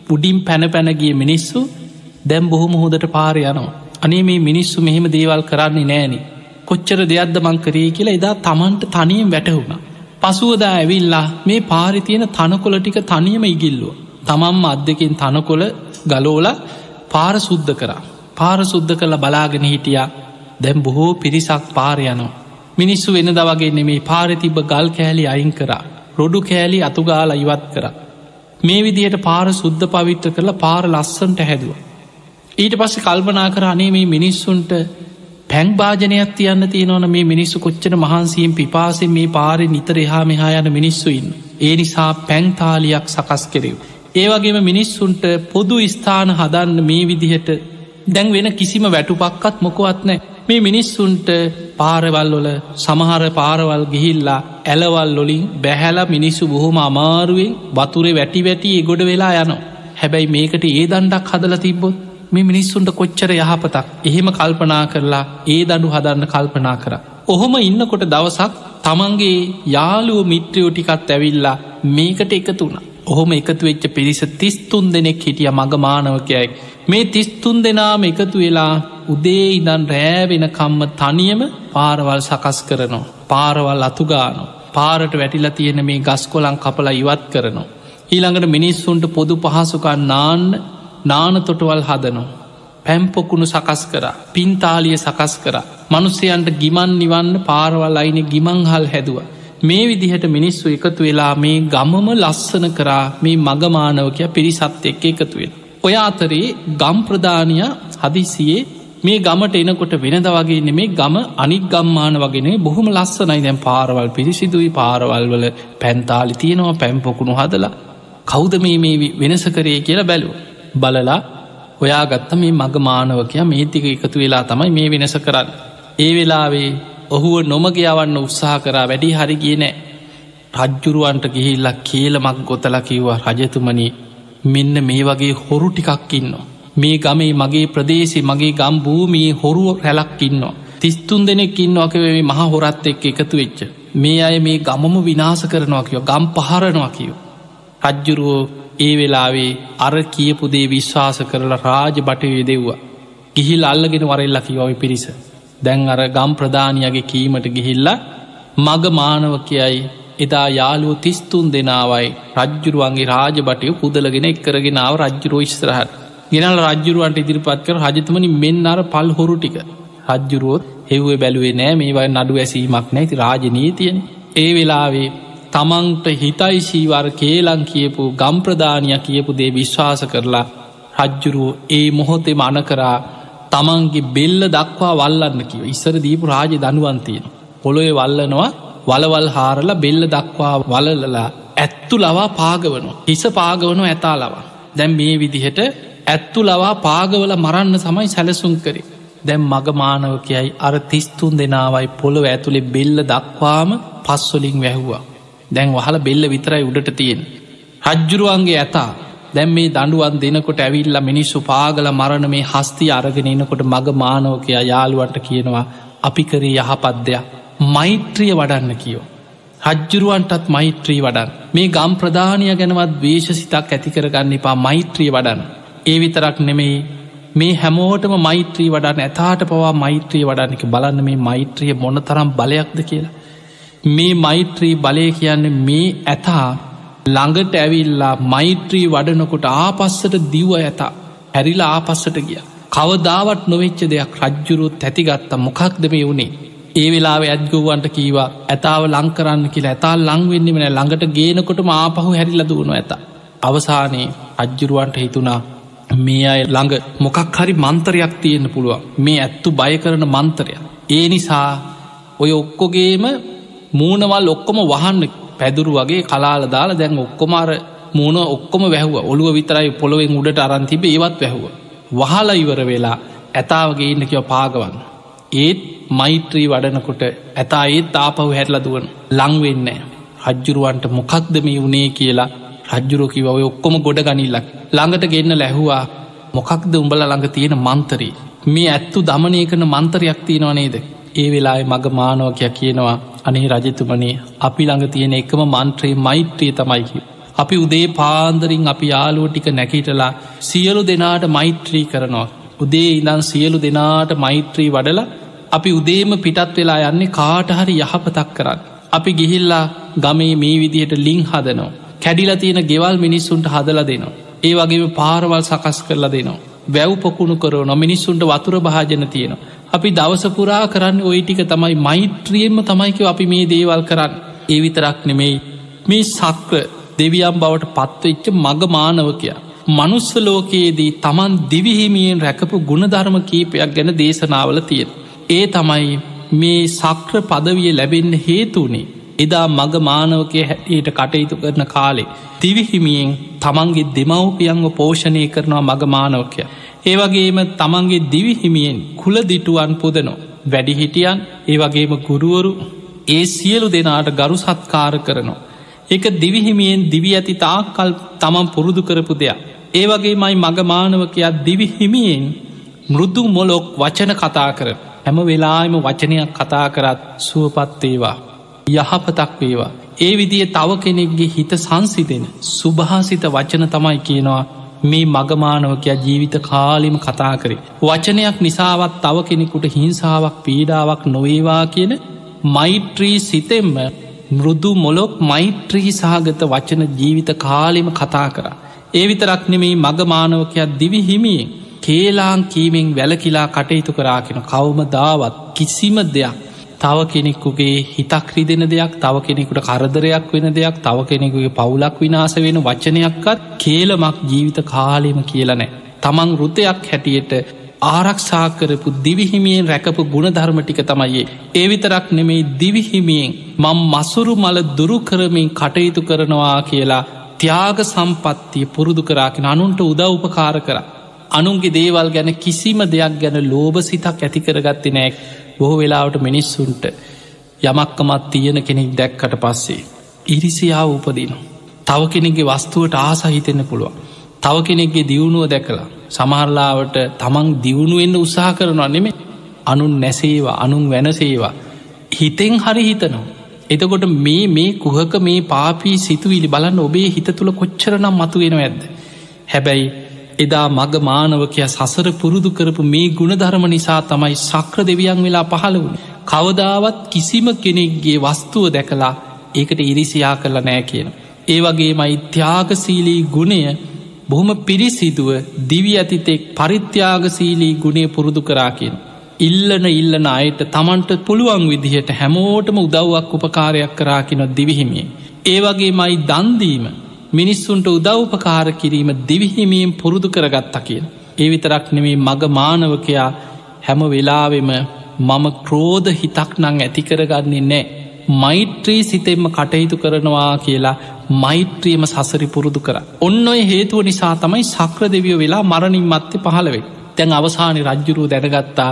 පුඩින් පැන පැනගිය මිනිස්සු දැම් බොහොම හොදට පාර යනවා. අනේ මේ මිනිස්සු මෙහෙම දේවල් කරන්නේ නෑන. කොච්චර දෙයක්ද මං කරේ කියලා එදා තමන්ට තනියෙන් වැටහුණ. පසුවදා ඇවිල්ලා මේ පාරිතියන තනකොල ටික තනියම ඉගිල්ලුව. තමම්ම අදකින් තනකොල ගලෝල පාර සුද්ධ කරා. පාර සුද්ධ කළ බලාගෙන හිටියා දැම් බොහෝ පිරිසක් පාරයනවා. මිනිස්සු වෙන දවගේ නෙමේ පාරතිබ ගල් කෑලි අයින් කරා. රොඩු කෑලි අතුගාල ඉවත් කර. මේ විදියට පාර සුද්ධ පවිත්‍ර කරලා පාර ලස්සන්ට හැදුව. ඊට පස්ස කල්පනා කර අනේ මේ මිනිස්සුන්ට පැන් භාජනයක් තියන්න තියෙනවන මේ මිනිස්සු කොච්චන මහන්සීම් පිපාසෙන් මේ පාරි නිතර එහා මෙහා යන මිනිස්සුයින්. ඒ නිසා පැන්තාලියක් සකස් කෙරෙව්. ඒවගේම මිනිස්සුන්ට පොදු ස්ථාන හදන්න මේ විදිහට දැන් වෙන කිසිම වැටුපක්කත් මොකොවත් නෑ මේ මිනිස්සුන්ට පාරවල්ලොල සමහර පාරවල් ගිහිල්ලා ඇලවල් ලොලින් බැහැල මිනිස්සු බොහොම අමාරුවෙන් වතුරේ වැටි වැටි එගොඩ වෙලා යනවා. හැබැයි මේකට ඒ දණ්ඩක් හදල තිබ්බොත් මේ මිනිස්සුන්ට කොච්චර යහපතක් එහෙම කල්පනා කරලා ඒ දඩු හදන්න කල්පනා කර. ඔහොම ඉන්නකොට දවසක් තමන්ගේ යාලුව මිත්‍රයෝ ටිකත් ඇවිල්ලා මේකට එකතුුණ. ඔහොම එකතු වෙච්ච පිරිස තිස්තුන් දෙනෙක් හිටිය මග මානවකයයි. මේ තිස්තුන් දෙනාම එකතු වෙලා උදේ ඉදන් රෑවෙන කම්ම තනියම පාරවල් සකස් කරනවා. පාරවල් අතුගානු. පාරට වැටිලා තියෙන මේ ගස් කොලන් කපලා ඉවත් කරනවා. ඊළඟට මිනිස්සුන්ට පොදු පහසුකන් නාන්න නාන තොටවල් හදනවා. පැම්පොකුණු සකස් කර පින්තාලිය සකස් කර මනුස්සයන්ට ගිමන් නිවන්න පාරවල් අයින ගිමංහල් හැදුව. මේ විදිහට මිනිස්සු එකතු වෙලා මේ ගමම ලස්සන කරා මේ මගමානවකය පිරිසත් එක්ක එකතුවෙන්. ඔය අතරේ ගම්ප්‍රධානය හදිසියේ මේ ගමට එනකොට වෙනද වගේ නෙමේ ගම අනික් ගම්මාන වගෙන බොහොම ලස්සනයි දැන් පාරවල් පිරිසිදුයි පාරවල් වල පැන්තාලි තියෙනවා පැම්පොකුණු හදලා කෞද මේ මේ වෙනස කරේ කියලා බැලුව. බලලා ඔයා ගත්ත මේ මග මානවකයා මේතික එකතු වෙලා තමයි මේ වෙනස කරන්න. ඒ වෙලාවේ ඔහුව නොමග යවන්න උත්සාහ කරා වැඩි හරි ගිය නෑ. රජ්ජුරුවන්ට ගිහිල්ලක් කියලමක් ගොතල කිව්වා රජතුමනී මෙන්න මේ වගේ හොරු ටිකක් ඉන්නවා. මේ ගමේ මගේ ප්‍රදේශි මගේ ගම් භූමී හොරුව රැලක් ඉන්නවා. තිස්තුන් දෙනෙක් ඉන්නවාකවේ මහ හොරත් එක්ක එකතු වෙච්ච. මේ අය මේ ගමම විනාස කරනවා කියෝ ගම් පහරනවා කියෝ. රජ්ජුරුවෝ ඒ වෙලාවේ අර කියපුදේ විශ්වාස කරලා රාජ බටය දෙව්වා. ගිහිල් අල්ලගෙන වරෙල්ල කිවොයි පිරිස. දැන් අර ගම් ප්‍රධානයගේ කීමට ගිහිල්ල මග මානවකයයි එදා යාලුව තිස්තුන් දෙනාවයි රජ්ජුරුවන්ගේ රාජබටය පුදලගෙන එක්කරගෙනාව රජ්ජුරෝ ඉස්්‍රහත් ගෙනල් රජ්ජුරුවන්ට ඉදිරිපත් කර රජතමනි මෙන්න අර පල් හොරු ටික. රජ්ජුරුවොත් හෙව්වේ බැලුවේ නෑ මේවයි නඩු ඇසීමක් නැති රාජනීතියන. ඒ වෙලාවේ තමන්ට හිතයිශීවර් කේලං කියපු ගම්ප්‍රධානය කියපු දේ විශ්වාස කරලා රජ්ජුරුව ඒ මොහොතේ මන කරා තමන්ගේ බෙල්ල දක්වා වල්ලන්න කිව ඉස්සර දීපු රාජ දනුවන්තියෙන පොළොය වල්ලනවා වලවල් හාරල බෙල්ල දක්වා වලලලා ඇත්තු ලවා පාගවනු හිස පාගවනු ඇතා ලවා. දැම් මේ විදිහට ඇත්තු ලවා පාගවල මරන්න සමයි සැලසුම් කරේ. දැම් මගමානව කියයි අර තිස්තුන් දෙනාවයි පොළොව ඇතුළේ බෙල්ල දක්වාම පස්වලින් වැැහ්වා. දැන් වහල බෙල්ල විතරයි උඩට තියෙන් රජ්ජුරුවන්ගේ ඇතා දැම් මේ දඩුවන් දෙනකොට ඇවිල්ල මිනිස්සු පාගල මරණ මේ හස්ති අරගෙන එනකොට මග මානවකයා යාළුවන්ට කියනවා අපි කරේ යහපත් දෙයක් මෛත්‍රිය වඩන්න කියෝ. රජ්ජුරුවන්ටත් මෛත්‍රී වඩන් මේ ගම් ප්‍රධානය ගැනවත් වේශ සිතක් ඇතිකරගන්න එපා මෛත්‍රී වඩන්. ඒ විතරක් නෙමෙයි මේ හැමෝටම මෛත්‍රී වඩන්න ඇතාට පවා මෛත්‍රී වඩන්නක බලන්න මේ මෛත්‍රිය මොන තරම් බලයක්ද කියලා. මේ මෛත්‍රී බලය කියන්න මේ ඇතා ළඟට ඇවිල්ලා මෛත්‍රී වඩනකොට ආපස්සට දිව්ව ඇතා හැරිලා ආපස්සට ගිය. කවදාවත් නොවෙච්ච දෙයක් රජ්ජුරුත් ඇතිගත්තා මොකක්ද මේ වුණේ ඒ වෙලාව ඇත්ගව්වන්ට කීවා ඇතාව ලංකරන්න කියලා ඇතා ලංවෙන්නේ වන ළඟට ගේනකොට ආපහු හැරිල දුවනු ඇත. අවසානයේ අජ්ජුරුවන්ට හිතුනා මේ අය ළඟ මොකක් හරි මන්තරයක් තියෙන්න්න පුළුවන් මේ ඇත්තු බය කරන මන්තරය. ඒ නිසා ඔය ඔක්කොගේම මූනවල් ඔක්කොම වහන්න පැදුරු වගේ කලාල දාලා දැන් ඔක්කොමාර මූුණ ඔක්කොම වැැහව. ඔළුව විතරයි පොළොවෙන් උඩට අරන්තිබ ඒවත් වැැහුව. වහල ඉවර වෙලා ඇතාවගේ ඉන්න කියව පාගවන්න. ඒත් මෛත්‍රී වඩනකොට ඇතා ඒත් ආපහු හැරලදුවන් ලංවෙන්න රජ්ජුරුවන්ට මොකක්ද මේ වුණේ කියලා රජ්ජුරෝකිව ඔය ඔක්කොම ගොඩ ගනිල්ලක්. ළඟට ගෙන්න්න läහුවා මොකක්ද උඹල ළඟ තියෙන මන්තරී? මේ ඇත්තු දමනය කන මන්තරයක් තියෙනවා නේද? ඒ වෙලායි මග මානවකයක් කියනවා අනේ රජතුමනේ අපි ළඟ තියෙන එකම මන්ත්‍රයේ මෛත්‍රිය තමයිකි. අපි උදේ පාන්දරින් අපි යාලුව ටික නැකිටලා සියලු දෙනාට මෛත්‍රී කරනවා. උදේ ඉඳන් සියලු දෙනාට මෛත්‍රී වඩලා අපි උදේම පිටත් වෙලා යන්නේ කාටහරි යහපතක් කරන්න. අපි ගිහිල්ලා ගමේ මේ විදිහට ලිං හදනවා. කැඩිලා තියෙන ගෙවල් මිනිස්සුන්ට හදලා දෙනවා. ඒ වගේම පාරවල් සකස් කරලා දෙනවා. වැව් පොකුණු කරෝ නො මිනිස්සුන්ට වතුර භාජන තියෙනවා. අපි දවසපුරා කරන්න ඔය ටික තමයි මෛත්‍රියෙන්ම තමයිකව අපි මේ දේවල් කරන්න ඒ විතරක් නෙමෙයි මේ සක්‍ර දෙවියම් බවට පත්වෙච්ච මග මානවකයා. මනුස්ස ලෝකයේදී තමන් දිවිහිමියෙන් රැකපු ගුණධර්ම කීපයක් ගැන දේශනාවල තියෙන. ඒ තමයි මේ සක්‍ර පදවිය ලැබෙන්න හේතුනේ එදා මග මානවකය හැටියට කටයුතු කරන කාලේ තිවිහිමියෙන් තමන්ගේ දෙමව්පියන්ව පෝෂණය කරනවා මග මානවකය. ඒවගේම තමන්ගේ දිවිහිමියෙන් kuල දිටුවන් පුදනො වැඩිහිටියන් ඒ වගේම ගුරුවරු ඒ සියලු දෙනාට ගරු සත්කාර කරනවා. එක දිවිහිමියෙන් දිවි ඇති තාක්කල් තමන් පුරුදු කරපු දෙයක්. ඒ වගේ මයි මගමානවකයක් දිවිහිමියෙන් මෘදු මොලොක් වචන කතා කර හැම වෙලාම වචනයක් කතා කරත් සුවපත්තේවා. යහපතක් වේවා. ඒ විදිය තව කෙනෙක්ගේ හිත සංසිතෙන සුභාසිත වචන තමයි කියනවා මේ මගමානවකයා ජීවිත කාලිම කතා කරේ. වචනයක් නිසාවත් තව කෙනෙකුට හිංසාවක් පීඩාවක් නොවේවා කියන මෛත්‍රී සිතෙම්ම මෘදු මොලොක් මෛත්‍රී සහගත වචන ජීවිත කාලිම කතා කර. ඒ විතරක් නෙමෙයි මගමානවකයක් දිවි හිමියෙන් කේලාං කීමෙන් වැලකිලා කටයුතු කරාගෙන කවම දාවත් කිසිම දෙයක් තව කෙනෙක්කුගේ හිතක් රිදෙන දෙයක් තව කෙනෙකුට කරදරයක් වෙන දෙයක් තව කෙනෙකුගේ පවුලක් විනාස වෙන වචනයක්කත් කේලමක් ජීවිත කාලෙම කියලනෑ. තමන් රුතයක් හැටියට ආරක්ෂා කරපු දිවිහිමියෙන් රැකපු ගුණධර්ම ටික තමයියේ. ඒ විතරක් නෙමෙයි දිවිහිමියෙන් මං මසුරු මල දුරු කරමින් කටයුතු කරනවා කියලා ත්‍යාග සම්පත්තිය පුරුදු කරාගෙන අනුන්ට උදව් උපකාර කර. අනුන්ගේ දේවල් ගැන කිසිම දෙයක් ගැන ලෝබ සිතක් ඇති කරගත්ති නෑ බොහෝ වෙලාවට මිනිස්සුන්ට යමක්කමත් තියෙන කෙනෙක් දැක්කට පස්සේ. ඉරිසියාව උපදින. තව කෙනෙගේ වස්තුවට ආසහිතෙන්න පුළුවන්. තව කෙනෙක්ගේ දියුණුව දැකලා සමහරලාවට තමන් දියුණුවෙන්න්න උත්සාහ කරනවා නෙමේ අනුන් නැසේවා අනුන් වැනසේවා. හිතෙන් හරි හිතනවා. එතකොට මේ මේ කුහක මේ පාපී සිතුවිලි බලන්න ඔබේ හිත තුළ කොච්චරනම් මතුවෙන ඇද. හැබැයි එදා මග මානවකය සසර පුරුදු කරපු මේ ගුණධර්ම නිසා තමයි සක්‍ර දෙවියන් වෙලා පහළ වුණ. කවදාවත් කිසිම කෙනෙක්ගේ වස්තුව දැකලා ඒකට ඉරිසියා කරලා නෑ කියන. ඒ වගේ මයි ත්‍යාගසීලී ගුණය බොහොම පිරිසිදුව දිවි ඇතිතෙක් පරිත්‍යාගසීලී ගුණේ පුරුදු කරාකින්. ඉල්ලන ඉල්ලන අයට තමන්ට පුළුවන් විදිහට හැමෝටම උදව්වක් උපකාරයක් කරාකිනො දිවිහිමිය. ඒ වගේ මයි දන්දීම මිනිස්සුන්ට උදව්පකාර කිරීම දිවිහිමීම් පුරුදු කරගත්තා කියන. ඒ විතරක් නෙමේ මග මානවකයා හැම වෙලාවෙම මම ක්‍රෝධ හිතක් නං ඇතිකරගන්නේ නෑ. මෛත්‍රී සිතෙන්ම කටයුතු කරනවා කියලා මෛත්‍රියම සසරි පුරුදු කර. ඔන්න ඔය හේතුව නිසා තමයි සක්‍ර දෙවියෝ වෙලා මරණින් මත්තය පහළවෙයි. තැන් අවසානය රජ්ජුරුව දැනගත්තා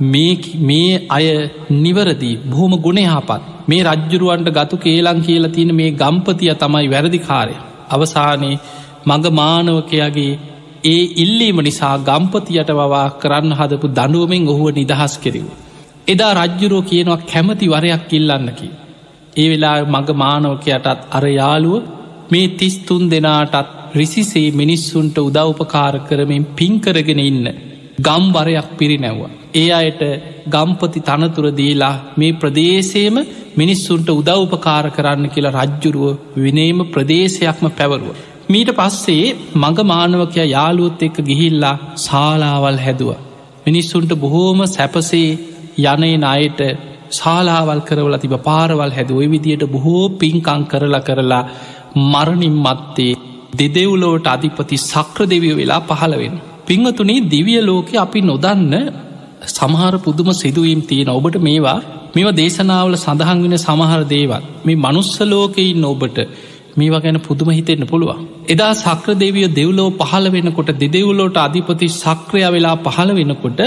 මේ අය නිවරදී බොහොම ගුණයාපත් මේ රජ්ජුරුවන්ට ගතු කේලං කියලා තියෙන මේ ගම්පතිය තමයි වැරදිකාරය. අවසානයේ මඟ මානවකයාගේ ඒ ඉල්ලීම නිසා ගම්පතියට වවා කරන්න හදපු දනුවමෙන් ඔහුව නිදහස් කෙරෙව්. එදා රජ්ජුරෝ කියනවා කැමති වරයක් ඉල්ලන්නකි. ඒ වෙලා මඟ මානවකයටත් අර යාළුව මේ තිස්තුන් දෙනාටත් රිසිසේ මිනිස්සුන්ට උදව්පකාර කරමින් පින්කරගෙන ඉන්න ගම්වරයක් පිරිනැව්වා. ඒ අයට ගම්පති තනතුර දීලා මේ ප්‍රදේශයම මිනිස්සුන්ට උදව්පකාර කරන්න කියලා රජ්ජුරුව විනේම ප්‍රදේශයක්ම පැවරුව. මීට පස්සේ මඟ මානවකයා යාළුවොත් එක්ක ගිහිල්ලා ශාලාවල් හැදුව. මිනිස්සුන්ට බොහෝම සැපසේ යනයෙන් අයට ශාලාවල් කරවල තිබ පාරවල් හැදුව විදියට බොහෝ පින්කං කරලා කරලා මරණින් මත්තේ දෙදෙව්ලෝට අධිපති සක්‍ර දෙවිය වෙලා පහළවෙන්. පිංහතුනේ දිවිය ලෝක අපි නොදන්න සමහර පුදුම සිදුවීම් තියෙන ඔබට මේවා මෙව දේශනාවල සඳහන් වෙන සමහර දේවත් මේ මනුස්සලෝකයින්න ඔබට මේවා ගැන පුදුම හිතෙන්න්න පුළුවන්. එදා සක්‍ර දෙවිය දෙව්ලෝ පහළ වෙනකොට දෙදෙව්ලෝට අධිපති සක්‍රය වෙලා පහළ වෙනකොට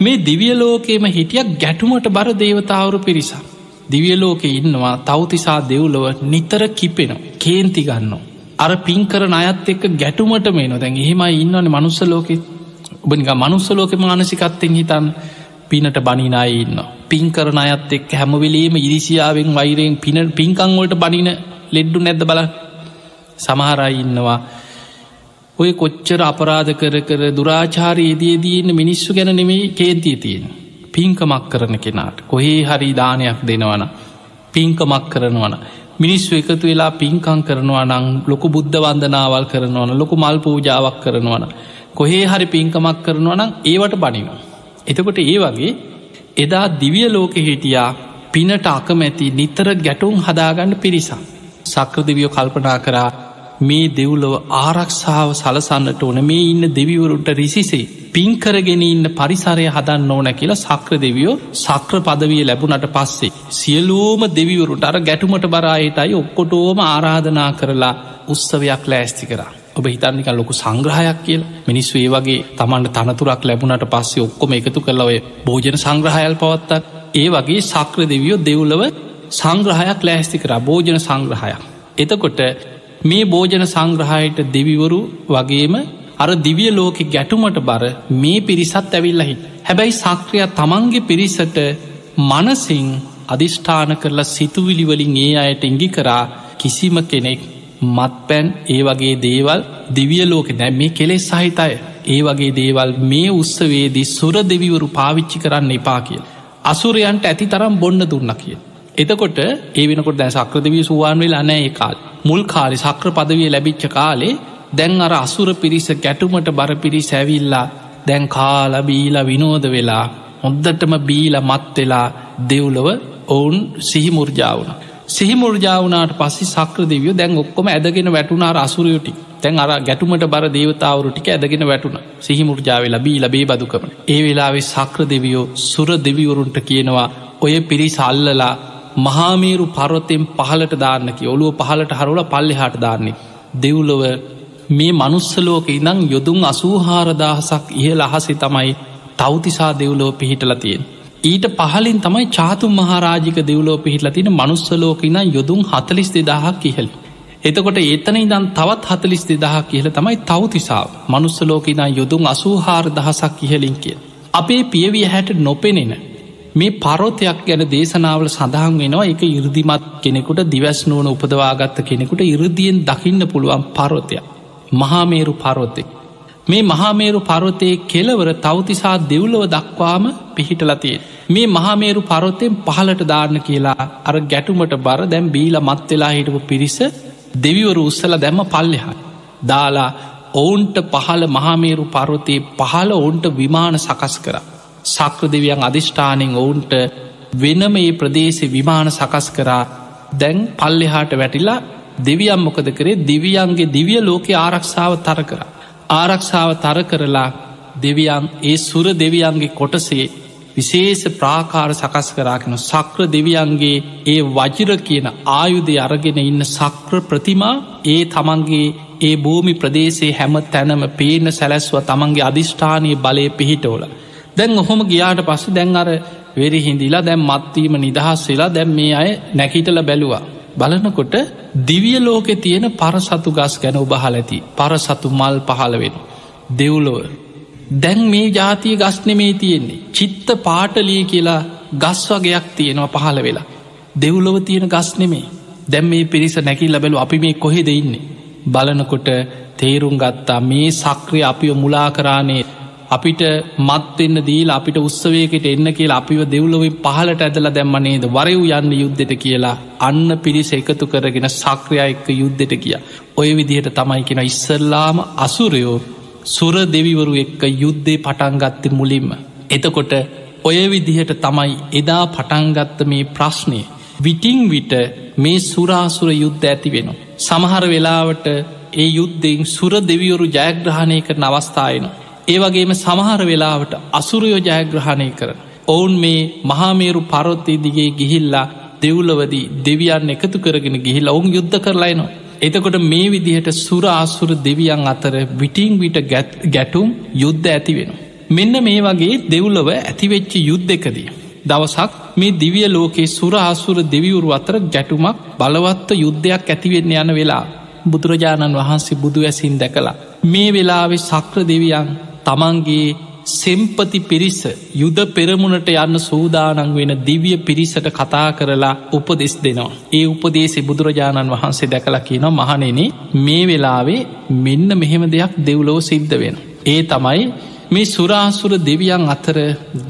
මේ දිවියලෝකේම හිටියක් ගැටුමට බර දේවතාවරු පිරිසා. දිවියලෝක ඉන්නවා තවතිසා දෙව්ලොව නිතර කිපෙන කේන්ති ගන්න. අර පින්කර අයත් එක්ක ගැටුමට මේ නොදැන් එහෙම ඉන්නවන මනුස්සලෝකෙ ඔබනික මනුස්සලෝක මානසිකත්තෙන් හිතන් පිනට බනිනාය ඉන්න. පින්කරන අයත් එක් හැමවෙලේම ඉරිසියාවෙන් වෛරයෙන් පින පින්කංවලට බනින ලෙඩ්ඩු නැද්ද බල සමහරයි ඉන්නවා ඔය කොච්චර අපරාධ කර කර දුරාචාරයේදයේදීන්න මිනිස්සු ගැන නෙමේ කේන්තිය තියෙන. පින්කමක් කරන කෙනාට කොහේ හරි දානයක් දෙනවන. පින්කමක් කරනවන. මිනිස්සු එකතු වෙලා පින්කං කරනවා නං ලොකු බුද්ධ වන්දනාවල් කරනවන ලොකු මල් පූජාවක් කරනවන. කොහේ හරි පින්කමක් කරනවා නම් ඒවට බනිනවා. එතකොට ඒ වගේ එදා දිවිය ලෝක හිටියා පිනට අකමැති නිතර ගැටුම් හදාගන්න පිරිසා. සක්‍රදිවියෝ කල්පනා කරා මේ දෙව්ලොව ආරක්ෂාව සලසන්නට ඕන මේ ඉන්න දෙවිවරුන්ට රිසිසේ පින්කරගෙන ඉන්න පරිසරය හදන්න ඕන කියලා සක්‍ර දෙවියෝ සක්‍ර පදවිය ලැබුණට පස්සේ. සියලූම දෙවිවරුට අර ගැටුමට බරායටයි ඔක්කොටෝම ආරාධනා කරලා උත්සවයක් ලෑස්ති කරා. ඔබ හිතන්නික ලොකු සංග්‍රහයක් කියල මිනිස්සු ඒ වගේ තමන්ට තනතුරක් ලැබුණට පස්සේ ඔක්කොම එකතු කරලව භෝජන සංග්‍රහයල් පවත්තත් ඒ වගේ සක්‍ර දෙවියෝ දෙව්ලව සංග්‍රහයක් ලෑස්ති කර භෝජන සංග්‍රහයක්. එතකොට මේ භෝජන සංග්‍රහයට දෙවිවරු වගේම අර දිවිය ලෝකෙ ගැටුමට බර මේ පිරිසත් ඇවිල්ලහි. හැබැයි සක්‍රිය තමන්ගේ පිරිසට මනසිං අධිෂ්ඨාන කරලා සිතුවිලිවලින් ඒ අයට ඉඟි කරා කිසිම කෙනෙක් මත් පැන් ඒ වගේ දේවල් දිවිය ලෝක දැ මේ කෙලෙස් සහිතය ඒ වගේ දේවල් මේ උත්සවේදී සුර දෙවිවරු පාවිච්චි කරන්න එපා කිය. අසුරයන්ට ඇති තරම් බොන්න දුන්න කිය. එතකොට ඒ වෙනකොට දැ සක්‍රදවී සුවාන් වෙල අනෑ කාල් මුල් කාලි සක්‍ර පදවිය ලැබිච්ච කාලේ දැන් අර අසුර පිරිස ගැටුමට බර පිරි සැවිල්ලා දැන් කාල බීලා විනෝද වෙලා හොද්දටම බීල මත් වෙලා දෙව්ලොව ඔවුන් සිහිමුර්ජාවන. සිහිමුර්ජාවනාට පස්සි සක්‍ර දෙවියෝ දැන් ඔක්කොම ඇදගෙන වැටුනාර අසුරයෝටි තැන් අර ගැටුමට බර දේවතාවරුටික ඇදගෙන වැටුන සිහිමුර්ජාව ලබී ලබේ බදුකම. ඒ වෙලාවේ සක්‍ර දෙවියෝ සුර දෙවිවරුන්ට කියනවා ඔය පිරි සල්ලලා මහාමීරු පරොත්තෙන් පහලට දාන්නකි ඔළුව පහලට හරුල පල්ලෙ හට දාන්නේ. දෙව්ලොව මේ මනුස්සලෝක ඉදං යොදුන් අසූහාරදාහසක් ඉහල අහසේ තමයි තෞතිසා දෙව්ලෝ පිහිටල තියෙන්. ඊට පහලින් තමයි චාතුන් මහරාජික දෙව්ලෝ පිහිටල තින මනුස්සලෝකඉන යොදුන් හතලිස් දෙදාහක් ඉහල. එතකොට ඒතන ඉදන් තවත් හතලිස් දෙදහක් කියල තමයි තවතිසා මනුස්සලෝකඉන යොදුන් අසූහාර දහසක් ඉහලින් කිය. අපේ පියවිය හැට නොපෙනෙන මේ පරෝතයක් ගැන දේශනාවල සඳහන් වෙනවා එක ඉරදිමත් කෙනෙකුට දිවස් නුවන උපදවාගත්ත කෙනෙකුට ඉරදියෙන් දකින්න පුළුවන් පරෝතයක්. මහාමේරු පරෝතෙක්. මේ මහාමේරු පරොතයේ කෙලවර තවතිසා දෙව්ලව දක්වාම පිහිටලතිය. මේ මහාමේරු පරොත්තයෙන් පහලට දාන්න කියලා අර ගැටුමට බර දැම් බීල මත්වෙලා හිටපු පිරිස දෙවිවරු උස්සල දැම්ම පල්ලෙහා. දාලා ඔවුන්ට පහළ මහාමේරු පරොතයේ පහළ ඔවුන්ට විමාන සකස් කර. සක්‍ර දෙවියන් අධිෂ්ඨානෙන් ඔවුන්ට වෙනම ඒ ප්‍රදේශෙ විමාන සකස් කරා දැන් පල්ලෙහාට වැටිලා දෙවියම් මොකද කරේ දිවියන්ගේ දිවිය ලෝකෙ ආරක්ෂාව තර කර. ආරක්ෂාව තර කරලා දෙවියන් ඒ සුර දෙවියන්ගේ කොටසේ විශේෂ ප්‍රාකාර සකස් කරාගෙන සක්‍ර දෙවියන්ගේ ඒ වජිර කියන ආයුදය අරගෙන ඉන්න සක්‍ර ප්‍රතිමා ඒ තමන්ගේ ඒ භූමි ප්‍රදේශයේ හැම තැනම පේන සැලැස්ව තමන්ගේ අධිෂ්ඨානය බලය පිහිටෝල. දැන් ඔහොම ගියාට පස්ස දැන් අර වෙරි හිඳිලා දැම් මත්වීම නිදහස් වෙලා දැම් මේ අය නැකිටල බැලුවා. බලනකොට දිවිය ලෝකෙ තියෙන පරසතු ගස් ගැන උබහල ඇති. පරසතු මල් පහළ වෙන. දෙව්ලොව. දැන් මේ ජාතිය ගස්නෙමේ තියෙන්නේ. චිත්ත පාටලිය කියලා ගස් වගේයක් තියෙනවා පහළ වෙලා. දෙව්ලොව තියෙන ගස් නෙමේ දැම් මේ පිරිස නැකිල් ලබැලු අපි මේ කොහෙ දෙඉන්නේ බලනකොට තේරුම් ගත්තා මේ සක්‍රය අපිව මුලා කරානේ අපිට මත්වෙන්න දීලා අපිට උත්සවයකට එන්න කියලා අපිව දෙව්ලොවින් පහලට ඇදල දැම්මනේද වරයව් යන්න යුද්ධෙට කියලා අන්න පිරිස එකතු කරගෙන සක්‍රයා එක්ක යුද්ධෙට කිය. ඔය විදිහට තමයි කියෙන ඉස්සල්ලාම අසුරයෝ සුර දෙවිවරු එක්ක යුද්ධේ පටන්ගත්ත මුලින්ම. එතකොට ඔය විදිහට තමයි එදා පටන්ගත්ත මේ ප්‍රශ්නය. විටිං විට මේ සුරාසුර යුද්ධ ඇති වෙන. සමහර වෙලාවට ඒ යුද්ධෙන් සුර දෙවියවරු ජයග්‍රහණය කරන අවස්ථායනවා. ඒවගේම සමහර වෙලාවට අසුරයෝ ජයග්‍රහණය කරන. ඔවුන් මේ මහාමේරු පරොත්තේ දිගේ ගිහිල්ලා දෙව්ලවදී දෙවියන් එකතු කරගෙන ගිහිල් ඔවුන් යුද්ධ කරලයිනවා. එතකොට මේ විදිහට සුර ආසුර දෙවියන් අතර විටිං විට ගැටුම් යුද්ධ ඇති වෙන. මෙන්න මේ වගේ දෙව්ලව ඇතිවෙච්චි යුද්ධ එකදී. දවසක් මේ දිවිය ලෝකේ සුර ආසුර දෙවිවුරු අතර ගැටුමක් බලවත්ව යුද්ධයක් ඇතිවෙන්න යන වෙලා බුදුරජාණන් වහන්සේ බුදු ඇසින් දැකලා. මේ වෙලාවෙ සක්‍ර දෙවියන් තමන්ගේ සෙම්පති පිරිස යුද පෙරමුණට යන්න සූදානන් වෙන දිවිය පිරිසට කතා කරලා උපදෙස් දෙනවා. ඒ උපදේශෙ බුදුරජාණන් වහන්සේ දැකලා කියන මහනෙන මේ වෙලාවේ මෙන්න මෙහෙම දෙයක් දෙව්ලෝ සිද්ධ වෙන. ඒ තමයි මේ සුරාසුර දෙවියන් අතර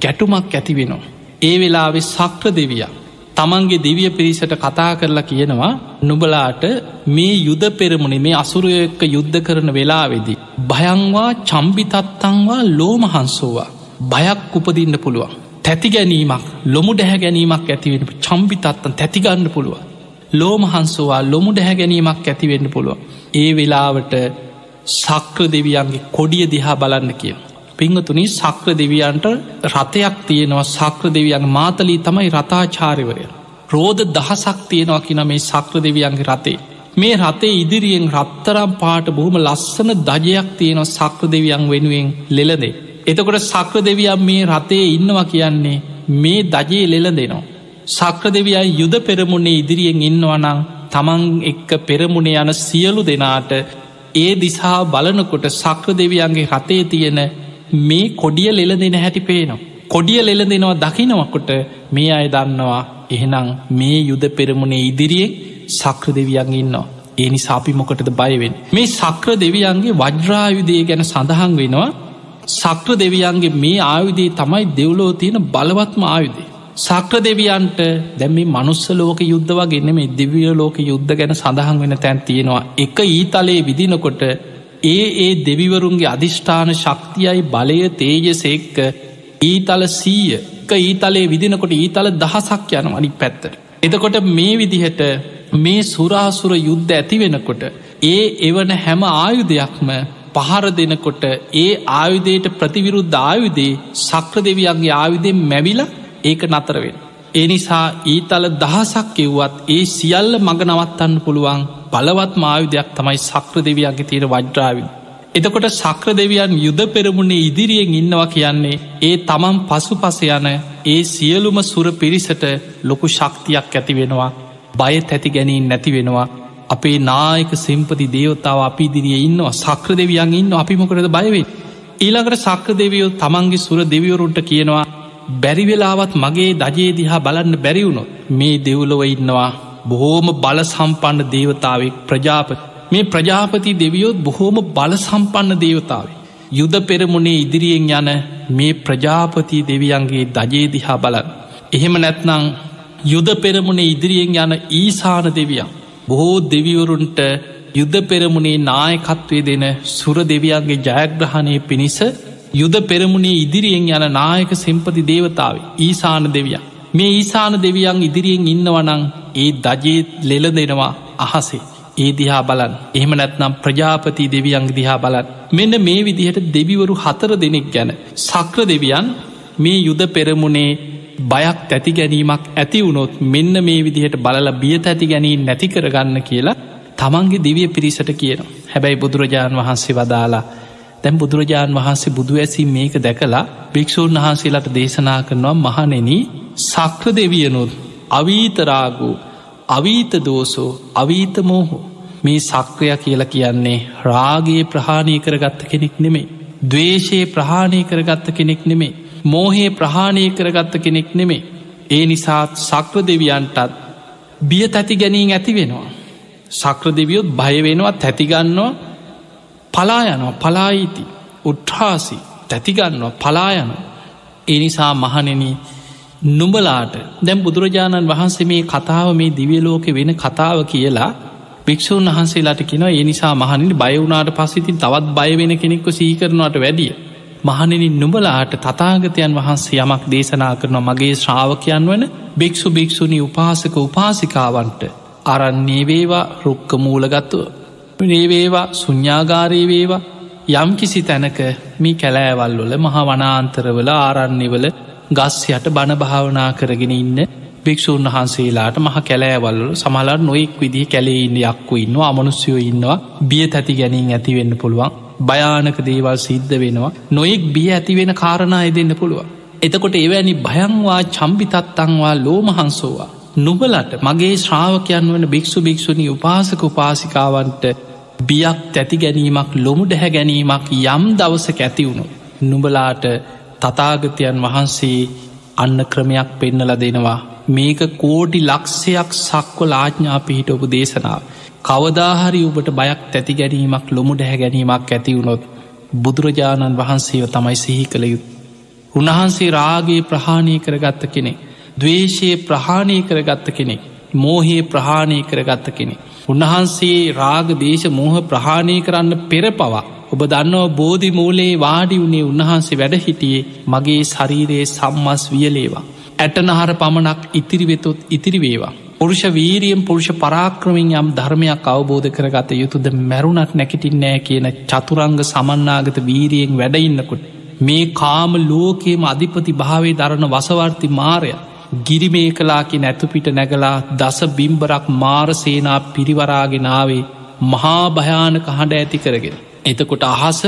ගැටුමක් ඇති වෙනවා. ඒ වෙලාවෙ සක්‍ර දෙවියක් තමන්ගේ දිවිය පිරිසට කතා කරලා කියනවා නුබලාට මේ යුද පෙරමුණේ මේ අසුරයක්ක යුද්ධ කරන වෙලාවෙදි. භයංවා චම්බිතත්තංවා ලෝමහන්සෝවා බයක් උපදින්න පුළුවන්. තැති ගැනීමක් ලොමු ඩැහැ ගැනීමක් ඇතිවෙන චම්බිතත්තන් තැතිගන්න පුළුව. ලෝමහන්සෝවා ලොමු ඩැහැ ගැනීමක් ඇතිවෙන්න පුළුව. ඒ වෙලාවට සක්‍ර දෙවියන්ගේ කොඩිය දිහා බලන්න කිය. පිංහතුනි සක්‍ර දෙවියන්ට රථයක් තියෙනවා සක්‍ර දෙවියන් මාතලී තමයි රතාචාරිවරය. රෝධ දහසක් තියෙනවා කින මේ සක්‍ර දෙවියන්ගේ රතේ. මේ රතේ ඉදිරියෙන් රත්තරම් පාට බොහොම ලස්සන දජයක් තියෙනවා සක්‍ර දෙවියන් වෙනුවෙන් ලෙලදේ. එතකොට සක්‍ර දෙවියන් මේ රතේ ඉන්නවා කියන්නේ මේ දජයේ ලෙල දෙනවා. සක්‍ර දෙවියන් යුද පෙරමුණේ ඉදිරියෙන් ඉන්නවනං තමන් එක්ක පෙරමුණේ යන සියලු දෙනාට ඒ දිසා බලනකොට සක්‍ර දෙවියන්ගේ රතේ තියෙන මේ කොඩිය ලෙල දෙන හැටි පේනවා. කොඩිය ලෙල දෙනවා දකිනවකොට මේ අය දන්නවා එහෙනම් මේ යුද පෙරමුණේ ඉදිරියෙන් සක්‍ර දෙවියන් ඉන්නවා. ඒ නිසාපි මොකටද බයවෙන් මේ සක්‍ර දෙවියන්ගේ වජ්‍රායුදය ගැන සඳහන් වෙනවා සක්‍ර දෙවියන්ගේ මේ ආයුදේ තමයි දෙව්ලෝ තියෙන බලවත්ම ආයුදේ සක්‍ර දෙවියන්ට දැම මේ මනුස්ස ලෝක යුද්ධ වගේන්න මේ දෙවිය ලෝක යුද්ධ ගැන සඳහන් වෙන තැන් තියෙනවා එක ඊතලයේ විදිනකොට ඒ ඒ දෙවිවරුන්ගේ අධිෂ්ඨාන ශක්තියයි බලය තේජසෙක්ක ඊතල සීය එක ඊතලේ විදිනකොට ඊතල දහසක් යන අනි පැත්තට. එතකොට මේ විදිහට මේ සුරාසුර යුද්ධ ඇති වෙනකොට ඒ එවන හැම ආයුධයක්ම පහර දෙනකොට ඒ ආයුදයට ප්‍රතිවිරුද්ධ ආයුදේ සක්‍ර දෙවියන්ගේ ආයුදෙන් මැවිල ඒක නතරවෙන්. ඒ නිසා ඊතල දහසක් එව්වත් ඒ සියල්ල මග නවත්තන්න පුළුවන් බලවත් මායුදයක් තමයි සක්‍ර දෙවියන්ගේ තියෙන වජ්‍රාවින්. එතකොට සක්‍ර දෙවියන් යුද පෙරමුණේ ඉදිරියෙන් ඉන්නවා කියන්නේ ඒ තමන් පසු පස යන ඒ සියලුම සුර පිරිසට ලොකු ශක්තියක් ඇති වෙනවා බය තැති ගැනීන් නැති වෙනවා. අපේ නායක සිම්පති දේවතාව අපි දිරිය ඉන්නවා සක්‍ර දෙවියන් ඉන්න අපිමොකරද බයවේ ඊළඟට සක්‍ර දෙවියෝ තමන්ගේ සුර දෙවියවරුන්ට කියනවා බැරිවෙලාවත් මගේ දජේ දිහා බලන්න බැරිවුණොත් මේ දෙව්ලොව ඉන්නවා බොහෝම බල සම්පන්න දේවතාවෙක් ප්‍රජාපති මේ ප්‍රජාපති දෙවියොත් බොහෝම බල සම්පන්න දේවතාවේ. යුද පෙරමුණේ ඉදිරියෙන් යන මේ ප්‍රජාපති දෙවියන්ගේ දජේ දිහා බලන්. එහෙම නැත්නං යුද පෙරමුණේ ඉදිරියෙන් යන ඊසාන දෙවියන්. බොහෝ දෙවිවරුන්ට යුද්ධ පෙරමුණේ නායකත්වය දෙන සුර දෙවියන්ගේ ජයග්‍රහණය පිණිස යුද පෙරමුණේ ඉදිරියෙන් යන නායක සෙම්පති දේවතාව ඊසාන දෙවියන්. මේ ඊසාන දෙවියන් ඉදිරියෙන් ඉන්නවනං ඒ දජේත් ලෙල දෙනවා අහසේ. ඒ දිහා බලන් එහෙම නැත්නම් ප්‍රජාපති දෙවියන් දිහා බලන් මෙන්න මේ විදිහට දෙවිවරු හතර දෙනෙක් ගැන සක්‍ර දෙවියන් මේ යුද පෙරමුණේ බයක් තැති ගැනීමක් ඇති වුණොත් මෙන්න මේ විදිහට බලල බිය තැති ගැනීම නැති කරගන්න කියලා තමන්ගේ දිවිය පිරිසට කියන හැබැයි බුදුරජාණන් වහන්සේ වදාලා දැම් බුදුරජාණන් වහන්සේ බුදු ඇසි මේක දැකලා භික්‍ෂූන් වහන්සේලාට දේශනා කරනවා මහනෙන සක්‍ර දෙවියනුත් අවීතරාගූ අවීත දෝසෝ අවීත මෝහෝ මේ සක්‍රය කියලා කියන්නේ රාගේ ප්‍රහාණය කරගත්ත කෙනෙක් නෙමේ. දවේශයේ ප්‍රහාණය කරගත්ත කෙනෙක් නෙමේ. මෝහේ ප්‍රහාණය කරගත්ත කෙනෙක් නෙමේ. ඒ නිසාත් සක්‍ර දෙවියන්ටත් බිය තැති ගැනීම ඇති වෙනවා. සක්‍ර දෙවියොත් බයවෙනවා තැතිගන්නවා පලායනවා පලායිති උට්හාසි තැතිගන්නවා පලායන. එනිසා මහනෙන නුඹලාට දැම් බුදුරජාණන් වහන්සේ මේ කතාව මේ දිවියලෝක වෙන කතාව කියලා භික්‍ෂූන් වහන්සේලාට කියෙන ඒ නිසා මහනින් බයවුනාට පස්සිතින් තවත් බයවෙන කෙනෙක්ව සීකරනවාට වැඩිය. මහනින් නුඹලාට තතාගතයන් වහන්සේ යමක් දේශනා කරන මගේ ශ්‍රාවකයන් වන භික්‍ෂු භික්‍ෂුණි උපාසක උපාසිකාවන්ට අරන්නේ වේවා රුක්ක මූලගත්තුව නේවේවා සුඥ්ඥාගාරී වේවා. යම් කිසි තැනක මී කැලෑවල්වල මහ වනාන්තරවල ආරන්නේවල ගස් යට බණ භාවනා කරගෙන ඉන්න භික්‍ෂූන් වහන්සේලාට මහ කැලෑවල්ල සමලර් නොෙක් විදිහ කැලේ ඉන්න යක්කු ඉන්නවා අමනුස්්‍යයෝ ඉන්නවා. බිය තැති ගැනින් ඇතිවෙන්න පුළුවන්. භයානක දේවල් සිද්ධ වෙනවා. නොයෙක් බිය ඇතිවෙන කාරණය දෙන්න පුළුවන්. එතකොට එවැනි භයංවා චම්පිතත්තංවා ලෝමහන්සෝවා නුබලට මගේ ශ්‍රාවකයන් වන භික්ෂු භික්ෂුණි උපාසක උපාසිකාවන්ට බියක් තැති ගැනීමක් ලොමු ඩැහැ ගැනීමක් යම් දවසක ඇතිවුණු නුබලාට තතාගතයන් වහන්සේ අන්න ක්‍රමයක් පෙන්නල දෙනවා මේක කෝටි ලක්ෂයක් සක්වල ආඥා පිහිට ඔබ දේශනාව. කවදාහරි ඔබට බයක් තැති ගැනීමක් ලොමු ඩැහැ ගැනීමක් ඇතිවුණොත් බුදුරජාණන් වහන්සේව තමයි සිහි කළ යුත්. උන්වහන්සේ රාගේ ප්‍රහාණය කරගත්ත කෙනෙ. දවේශයේ ප්‍රහාණය කරගත්ත කෙනෙ. මෝහයේ ප්‍රහාණය කරගත්ත කෙනෙ. උන්වහන්සේ රාග දේශ මෝහ ප්‍රහාණය කරන්න පෙර පවා. ඔබ දන්නව බෝධි මූලේ වාඩි වුණේ උන්වහන්සේ වැඩ හිටියේ මගේ ශරීරයේ සම්මස් වියලේවා. ඇටනහර පමණක් ඉතිරිවෙතොත් ඉතිරිවේවා. පුරුෂ වීරියම් පුරුෂ පරාක්‍රමින් යම් ධර්මයක් අවබෝධ කරගත යුතුද මැරුණක් නැකිටින්නෑ කියන චතුරංග සමන්නාගත වීරියෙන් වැඩඉන්නකුට. මේ කාම ලෝකේම අධිපති භාවේ දරන වසවර්ති මාරය ගිරිමේ කලාකි නැතුපිට නැගලා දස බිම්බරක් මාරසේනා පිරිවරාගෙනාවේ මහා භයානක හඬ ඇති කරගෙන. එතකොට අහස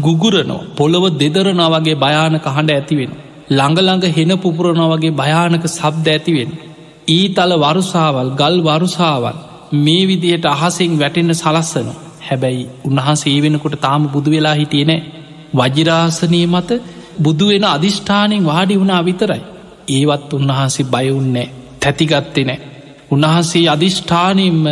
ගුගුරනෝ පොළොව දෙදරනා වගේ භයානක හඬ ඇතිවෙන. ළඟළඟ හෙන පුපුරණ වගේ භයානක සබ්ද ඇතිවෙන්. ඊතල වරුසාවල් ගල් වරුසාවල් මේ විදියට අහසෙන් වැටෙන්න සලස්සන හැබැයි උන්වහන්සේ ඒ වෙනකොට තාම බුදු වෙලා හිටියනෑ වජිරාසනය මත බුදුවෙන අධිෂ්ඨානෙන් වාඩි වුණා විතරයි. ඒවත් උන්වහන්සේ බයවුන්නෑ තැතිගත්තෙ නෑ. උන්වහන්සේ අධිෂ්ඨානයෙන්ම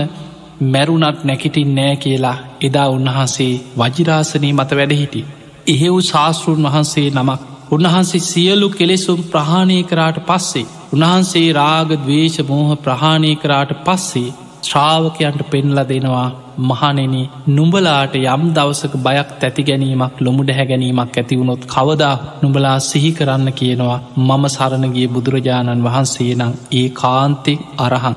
මැරුණත් නැකිටින් නෑ කියලා එදා උන්වහන්සේ වජිරාසනී මත වැඩහිටි. එහෙව් ශාස්තෘන් වහන්සේ නමක් උන්වහන්සේ සියලු කෙලෙසුම් ප්‍රහාණය කරාට පස්සේ උන්වහන්සේ රාග දවේශ මෝහ ප්‍රහාණය කරාට පස්සේ ශ්‍රාවකයන්ට පෙන්ල දෙනවා මහනෙන නුඹලාට යම් දවසක බයක් තැති ගැනීමක් ලොමු ඩැහැ ගැනීමක් ඇතිවුණොත් කවදා නුඹලා සිහි කරන්න කියනවා. මම සරණගේ බුදුරජාණන් වහන්සේ නම් ඒ කාන්තෙක් අරහන්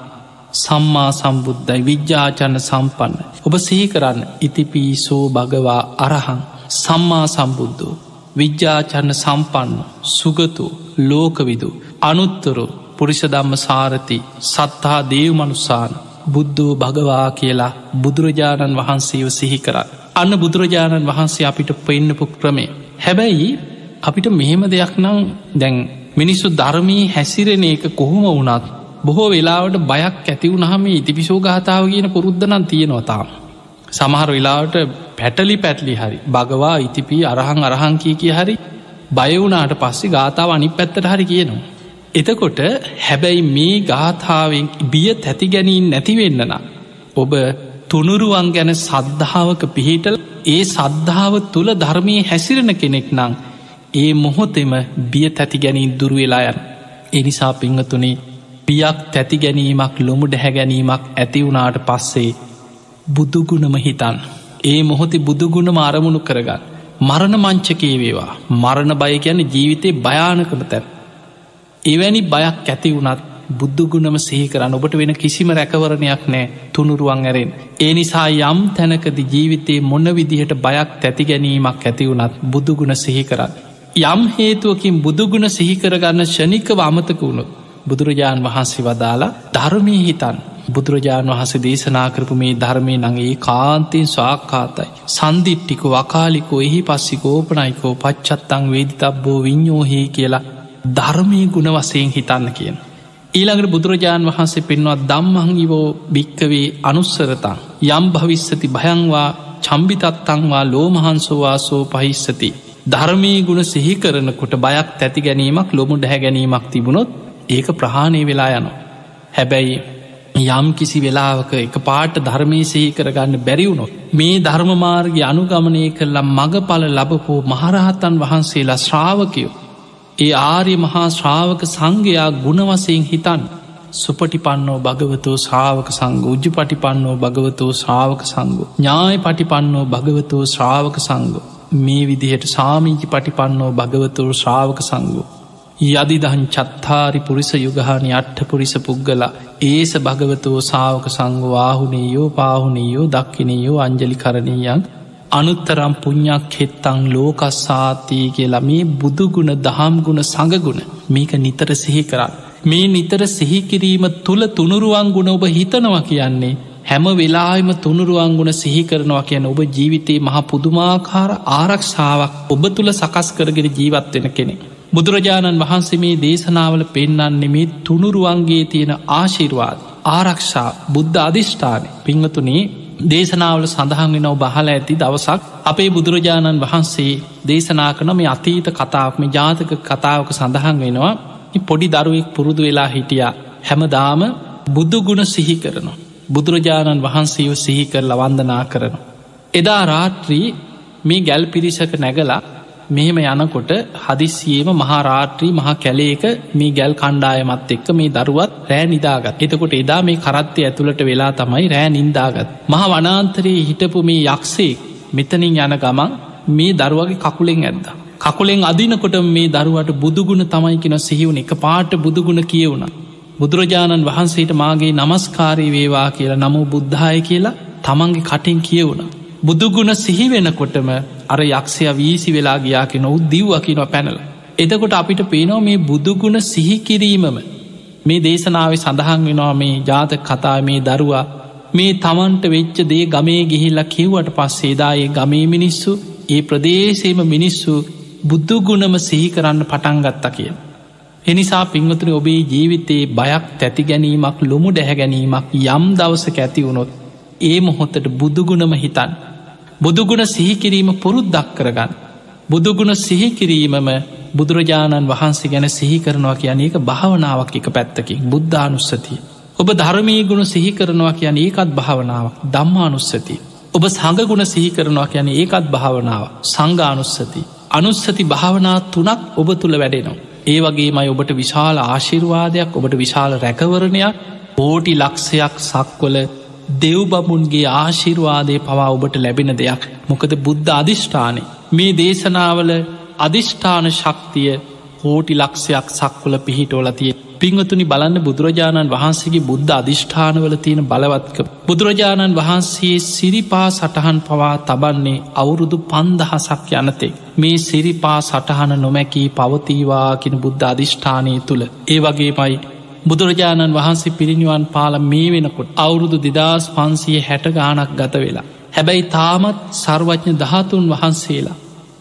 සම්මා සම්බුද්ධයි විද්‍යාචන්න සම්පන්න. ඔබ සිහි කරන්න. ඉතිපිසෝ භගවා අරහන් සම්මා සම්බුද්ධෝ විද්‍යාචන්න සම්පන්න සුගතු ලෝකවිදු අනුත්තරු පුරිෂ දම්ම සාරති සත්හා දේවමනුස්සාන බුද්ධෝ භගවා කියලා බුදුරජාණන් වහන්සේව සිහි කරන්න. අන්න බුදුරජාණන් වහන්සේ අපිට පෙන්න්නපු ක්‍රමේ. හැබැයි අපිට මෙහෙම දෙයක් නම් දැන් මිනිස්සු ධර්මී හැසිරෙන එක කොහොම වුණත් බොහෝ වෙලාවට බයක් ඇතිවුණහම ඉතිපිසෝ ගාථාව කියන පුරුද්ධනන් තියෙනවතාම. සමහර වෙලාවට පැටලි පැටලි හරි භගවා ඉතිපී අරහං අරහංකී කිය හරි බයවුනාට පස්සේ ගාථාව අනි පැත්තට හරි කියනවා. එතකොට හැබැයි මේ ගාථාවෙන් බිය තැති ගැනීන් නැතිවෙන්නන. ඔබ තුනුරුවන් ගැන සද්ධාවක පිහිටල් ඒ සද්ධාව තුළ ධර්මය හැසිරෙන කෙනෙක් නං ඒ මොහොතෙම බිය තැති ගැනීන් දුරුවෙලා යන. එනිසා පිංහතුනේ බියක් තැති ගැනීමක් ලොමු ඩැහැ ගැනීමක් ඇතිවුණාට පස්සේ බුදුගුණම හිතන්. ඒ මොහොති බුදුගුණ මාරමුණු කරගන්න. මරණ මංචකේ වේවා මරණ බය ගැන ජීවිතය භයානකම තැන්. එවැනි බයක් ඇති වුණත් බුද්ධගුණම සහි කරන්න ඔබට වෙන කිසිම රැකවරණයක් නෑ තුනුරුවන් ඇරෙන්. ඒ නිසා යම් තැනකද ජීවිතයේ මොන්න විදිහට බයක් තැති ගැනීමක් ඇති වුණත් බුදුගුණ සිහි කරන්න. යම් හේතුවකින් බුදුගුණ සිහිකරගන්න ෂණිකව අමතක වුණොත් බුදුරජාණන් වහන්සේ වදාලා ධර්මය හිතන් බුදුරජාණන් වහස දේශනා කරපු මේ ධර්මය නගේ කාන්තයෙන් ස්වාක්කාතයි. සන්දිිට්ටිකු වකාලිකෝ එහි පස්සි කෝපනයිකෝ පච්චත්තං වේදිතබ්බෝ විඤ්ඥෝහි කියලා ධර්මය ගුණ වසයෙන් හිතන්න කියන. ඊළඟට බුදුරජාණන් වහන්සේ පෙන්වා දම්මංගිවෝ භික්කවේ අනුස්සරතං යම් භවිස්සති භයංවා චම්බිතත්තංවා ලෝමහන්සෝවාසෝ පහිස්සති. ධර්මී ගුණ සිහි කරනකොට බයක් තැති ගැනීමක් ලොමු ඩැහැ ගැනීමක් තිබුණොත් ඒක ප්‍රහාණය වෙලා යනවා. හැබැයි යම් කිසි වෙලාවක එක පාට ධර්මය සහි කරගන්න බැරිවුණොත් මේ ධර්මමාර්ග අනුගමනය කරලා මගඵල ලබපෝ මහරහතන් වහන්සේලා ශ්‍රාවකයෝ ඒ ආර්ය මහා ශ්‍රාවක සංඝයා ගුණවසයෙන් හිතන් සුපටිපන්නෝ භගවතෝ ශ්‍රාවක සංග උජ්ජ පටිපන්නෝ භගවතෝ ශ්‍රාවක සංගු ඥාය පටිපන්නෝ භගවතෝ ශ්‍රාවක සංගු මේ විදිහට සාමීචි පටිපන්නෝ භගවතෝ ශ්‍රාවක සංගු යදිදහන් චත්තාරි පුරිස යුගහානි අට්ට පුරිස පුද්ගලා ඒස භගවතෝ සාවක සංගවාහුනේයෝ පාහුනේයෝ දක්කිනයෝ අංජලි කරණීයන් අනුත්තරම් පුං්ඥක් හෙත්තං ලෝකස්සාතිය කියලා මේ බුදුගුණ දහම්ගුණ සඟගුණ මේක නිතර සිහි කරා. මේ නිතර සිහිකිරීම තුළ තුනුරුවන් ගුණ ඔබ හිතනවා කියන්නේ හැම වෙලාම තුනුරුවන්ගුණ සිහි කරනවා කියන ඔබ ජීවිතයේ මහ පුදුමාකාර ආරක්ෂාවක් ඔබ තුළ සකස් කරගෙන ජීවත්වෙන කෙනෙ. බුදුරජාණන් වහන්සේ මේ දේශනාවල පෙන්නන්නේ මේ තුනුරුවන්ගේ තියෙන ආශිර්වාද ආරක්ෂා බුද්ධ අධිෂ්ඨානය පිංහතුනේ දේශනාවල සඳහන් වෙනව බහල ඇති දවසක් අපේ බුදුරජාණන් වහන්සේ දේශනා කන මේ අතීත කතාවක්ම ජාතක කතාවක සඳහන් වෙනවා පොඩි දරුවෙක් පුරුදු වෙලා හිටියා හැමදාම බුදුගුණ සිහි කරනවා. බුදුරජාණන් වහන්සේව සිහි කර ලවන්දනා කරනවා. එදා රාත්‍රී මේ ගැල් පිරිසක නැගලා මෙහෙම යනකොට හදිස්සියේම මහාරාත්‍රී මහා කැලේක මේ ගැල් කණ්ඩායමත් එක්ක මේ දරුවත් රෑ නිදාගත් එතකොට එදා මේ කරත්තය ඇතුළට වෙලා තමයි රෑ නින්දාගත්. මහ වනාන්තරයේ හිටපු මේ යක්ෂේ මෙතනින් යන ගමන් මේ දරුවගේ කකුලෙන් ඇද්ද. කකුලෙන් අදිනකොට මේ දරුවට බුදුගුණ තමයි කෙන සිහිවුණ එක පාට බුදුගුණ කියවුණ. බුදුරජාණන් වහන්සේට මාගේ නමස්කාරී වේවා කියලා නමු බුද්ධාය කියලා තමන්ගේ කටින් කියවුණ. බුදුගුණ සිහිවෙනකොටම අර යක්ෂය වීසි වෙලා ගියාකෙන උත් දිව්වකිනව පැනල. එදකොට අපිට පේනවා මේ බුදුගුණ සිහිකිරීමම මේ දේශනාව සඳහන් වෙනවා මේ ජාත කතා මේ දරුවා මේ තමන්ට වෙච්ච දේ ගමේ ගිහිල්ලා කිව්වට පස්සේදායේ ගමේ මිනිස්සු ඒ ප්‍රදේශේම මිනිස්සු බුද්ධගුණම සිහි කරන්න පටන්ගත්තා කිය. එනිසා පින්වතුර ඔබේ ජීවිතයේ බයක් තැති ගැනීමක් ලොමු ඩැහැ ගැනීමක් යම් දවසක ඇති වුණොත් ඒ මොහොත්තට බුදුගුණම හිතන් බුදුගුණ සිහිකිරීම පුරුද්දක් කරගන්න. බුදුගුණ සිහිකිරීමම බුදුරජාණන් වහන්සේ ගැන සිහි කරනවා කියන එක භාවනාවක් එක පැත්තකින් බුද්ධානුස්සතිය. ඔබ ධර්මී ගුණ සිහි කරනවා කියන ඒකත් භාවනාවක් දම්මානුස්සති. ඔබ සඟගුණ සිහි කරනවා කියන ඒකත් භාවනාව සංගානුස්සති. අනුස්සති භාවනා තුනක් ඔබ තුළ වැඩෙනවා. ඒ වගේ මයි ඔබට විශාල ආශිර්වාදයක් ඔබට විශාල රැකවරණයක් ඕටි ලක්ෂයක් සක්වල දෙව්බමුන්ගේ ආශිර්වාදය පවා ඔබට ලැබෙන දෙයක්. මොකද බුද්ධ අධිෂ්ඨානය. මේ දේශනාවල අධිෂ්ඨාන ශක්තිය කෝටි ලක්ෂයක් සක්වල පිහිටෝලතිය පිංවතුනි බලන්න බුදුරජාණන් වහන්සේගේ බුද්ධ අධිෂ්ඨානවල තියෙන බලවත්ක බුදුරජාණන් වහන්සේ සිරිපා සටහන් පවා තබන්නේ අවුරුදු පන්දහසක් යනතෙක්. මේ සිරිපා සටහන නොමැකී පවතීවාකින බුද්ධ අධිෂ්ඨානය තුළ. ඒ වගේමයි බුදුරජාණන් වහන්සේ පිරිනිවන් පාල මේ වෙනකොට අවුරුදු දෙදස් පන්සිය හැට ගානක් ගත වෙලා. හැබැයි තාමත් සර්වඥ දහතුන් වහන්සේලා.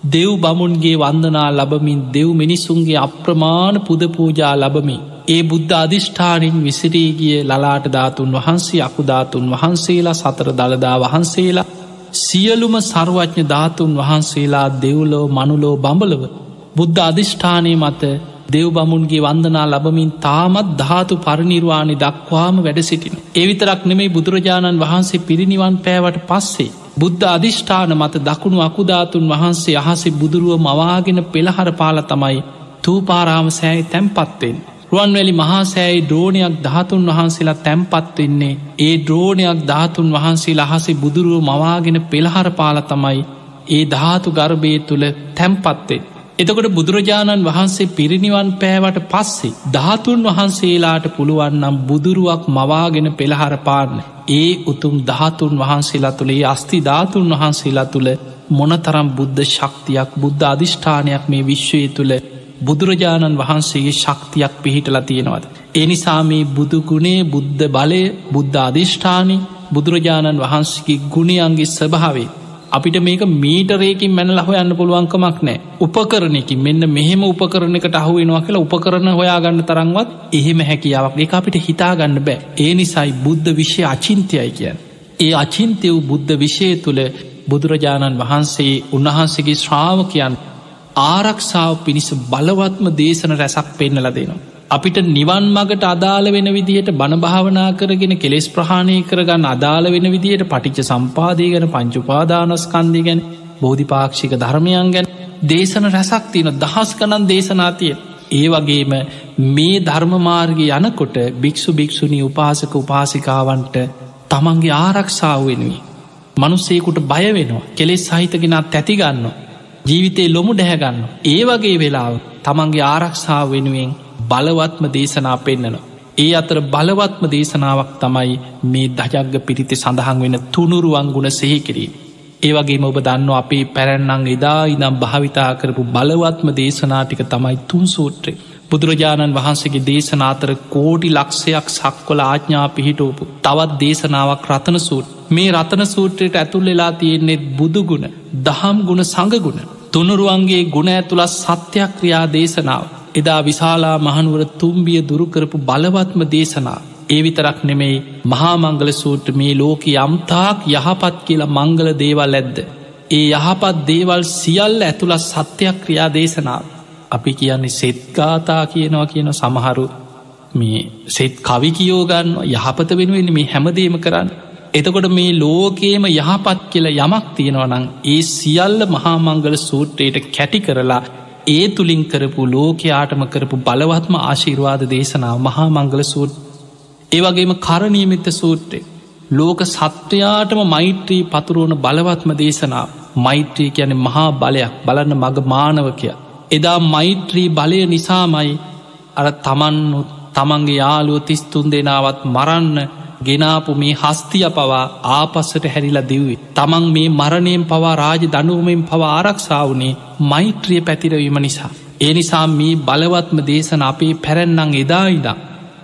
දෙව් බමුන්ගේ වන්දනා ලබමින් දෙව් මිනිසුන්ගේ අප්‍රමාණ පුද පූජා ලබමින්. ඒ බුද්ධ අධිෂ්ඨානින් විසිරීගිය ලලාට ධාතුන් වහන්සේ අකුධාතුන් වහන්සේලා සතර දළදා වහන්සේලා සියලුම සර්වඥ ධාතුන් වහන්සේලා දෙව්ලෝ මනුලෝ බඹලව බුද්ධ අධිෂ්ඨානය මත දෙව් බමුන්ගේ වන්දනා ලබමින් තාමත් ධාතු පරිනිර්වාණි දක්වාම වැඩ සිටින. එවිතරක් නෙමේ බුදුරජාණන් වහන්සේ පිරිනිවන් පෑවට පස්සේ. බුද්ධ අධිෂ්ඨාන මත දකුණු අකුධාතුන් වහන්සේ අහසේ බුදුරුව මවාගෙන පෙළහර පාල තමයි තූපාරාම සෑයි තැම්පත්වෙන්. රුවන්වැලි මහාසෑයි ද්‍රෝණයක් ධාතුන් වහන්සේලා තැම්පත් වෙන්නේ ඒ ද්‍රෝණයක් ධාතුන් වහන්සේ අහසේ බුදුරුව මවාගෙන පෙළහර පාල තමයි ඒ ධාතු ගර්භය තුළ තැම්පත්තේ. එතකොට බුදුරජාණන් වහන්සේ පිරිනිවන් පෑවට පස්සේ ධාතුන් වහන්සේලාට පුළුවන්නම් බුදුරුවක් මවාගෙන පෙළහර පාන්න ඒ උතුම් ධාතුන් වහන්සේලා තුළේ අස්ති ධාතුන් වහන්සේලා තුළ මොනතරම් බුද්ධ ශක්තියක් බුද්ධ අධිෂ්ඨානයක් මේ විශ්වය තුළ බුදුරජාණන් වහන්සේගේ ශක්තියක් පිහිටලා තියෙනවද. එනිසා මේ බුදුගුණේ බුද්ධ බලය බුද්ධ අධිෂ්ඨානී බුදුරජාණන් වහන්සේගේ ගුණයන්ගේ ස්වභාවේ අපිට මේක මීටරේකින් මැනල හොයන්න පුළුවන්කමක් නෑ උපකරණයකින් මෙන්න මෙහෙම උපකරණකට අහුවෙනවා කියලා උපකරණ හොයාගන්න තරන්වත් එහෙම හැකියාවක් ඒ අපිට හිතාගන්න බෑ. ඒ නිසයි බුද්ධ විශ්ය අචින්තයයි කියන් ඒ අචින්තය වූ බුද්ධ විෂය තුළ බුදුරජාණන් වහන්සේ උන්වහන්සේගේ ශ්‍රාවකයන් ආරක්ෂාව පිණිස බලවත්ම දේශන රැසක් පෙන්නල දෙනවා. අපිට නිවන් මගට අදාළ වෙන විදිහට බණභාවනා කරගෙන කෙලෙස් ප්‍රහණය කරගන්න අදාළ වෙන විදිහට පටිච්ච සම්පාදය ගැන පංචුපාදානස්කන්දය ගැන බෝධිපාක්ෂික ධර්මයන් ගැන දේශන රැසක් තියෙන දහස් කනන් දේශනාතිය. ඒ වගේම මේ ධර්මමාර්ග යනකොට භික්‍ෂු භික්‍ෂුණී උපාසක උපාසිකාවන්ට තමන්ගේ ආරක්ෂාව වෙනුවී. මනුස්සේකුට බය වෙනවා කෙලෙස් සහිතගෙනත් තැතිගන්න. ජීවිතේ ලොමු ඩැහැගන්න. ඒ වගේ වෙලාව තමන්ගේ ආරක්ෂාව වෙනුවෙන් බලවත්ම දේශනා පෙන්න්නනවා. ඒ අතර බලවත්ම දේශනාවක් තමයි මේ දජග්ග පිරිති සඳහන් වෙන තුනුරුවන් ගුණ සෙහිකිරීම. ඒවගේ ඔබ දන්න අපේ පැරැන්නං එදා ඉනම් භාවිතා කරපු බලවත්ම දේශනාටික තමයි තුන් සූත්‍රේ. බුදුරජාණන් වහන්සේගේ දේශනාතර කෝටි ලක්ෂයක් සක්වල ආඥා පිහිටෝපු තවත් දේශනාවක් රතන සූට් මේ රතන සූත්‍රයට ඇතුල් වෙලා තියෙන්නේෙත් බුදුගුණ දහම් ගුණ සඟගුණ තුනුරුවන්ගේ ගුණ ඇතුළත් සත්‍යයක් ක්‍රියා දේශනාව එදා විශාලා මහනුවර තුම්බිය දුරුකරපු බලවත්ම දේශනා ඒ විතරක් නෙමෙයි මහාමංගල සූට්‍ර මේ ලෝක යම්තාක් යහපත් කියලා මංගල දේවල් ඇද්ද. ඒ යහපත් දේවල් සියල්ල ඇතුළත් සත්‍යයක් ක්‍රියා දේශනාව. අපි කියන්නේ සෙත්ගාතා කියනවා කියන සමහරු මේ සෙත් කවි කියෝගන්න යහපත වෙනුවෙන් මේ හැමදේම කරන්න. එතකොට මේ ලෝකේම යහපත් කියල යමක් තියෙනවනං ඒ සියල්ල මහාමංගල සූත්‍රයට කැටි කරලා ඒ තුළින් කරපු ලෝකයාටම කරපු බලවත්ම ආශීර්වාද දේශනාව මහා මංගල සූට් ඒවගේම කරණීමිත සූට්‍රේ ලෝක සත්වයාටම මෛත්‍රී පතුරුවන බලවත්ම දේශනාව. මෛත්‍රී කියන මහා බලයක්. බලන්න මග මානවකය එදා මෛත්‍රී බලය නිසාමයි අර තමන්නුත් තමන්ගේ යාලුව තිස්තුන් දෙනාවත් මරන්න ගෙනාපු මේ හස්තිය පවා ආපස්සට හැරිලා දිව්වේ. තමන් මේ මරණයෙන් පවා රාජ දනුවමෙන් පවා ආරක්ෂාවනේ මෛත්‍රිය පැතිරවීම නිසා. ඒ නිසා මේ බලවත්ම දේශන අපේ පැරැන්නං එදා ඉදා.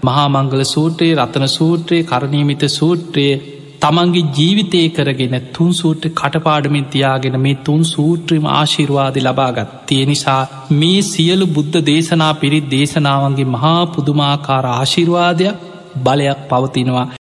මහාමංගල සූත්‍රයේ රතන සූත්‍රයේ කරණීමිත සූත්‍රයේ තමන්ගේ ජීවිතය කරගෙන තුන් සූට්‍ර කටපාඩමින් තියාගෙන මේ තුන් සූත්‍රීම ආශිර්වාද ලබාගත්. තිය නිසා මේ සියලු බුද්ධ දේශනා පිරිත් දේශනාවන්ගේ මහා පුදුමාකාර ආශිර්වාදයක් බලයක් පවතිනවා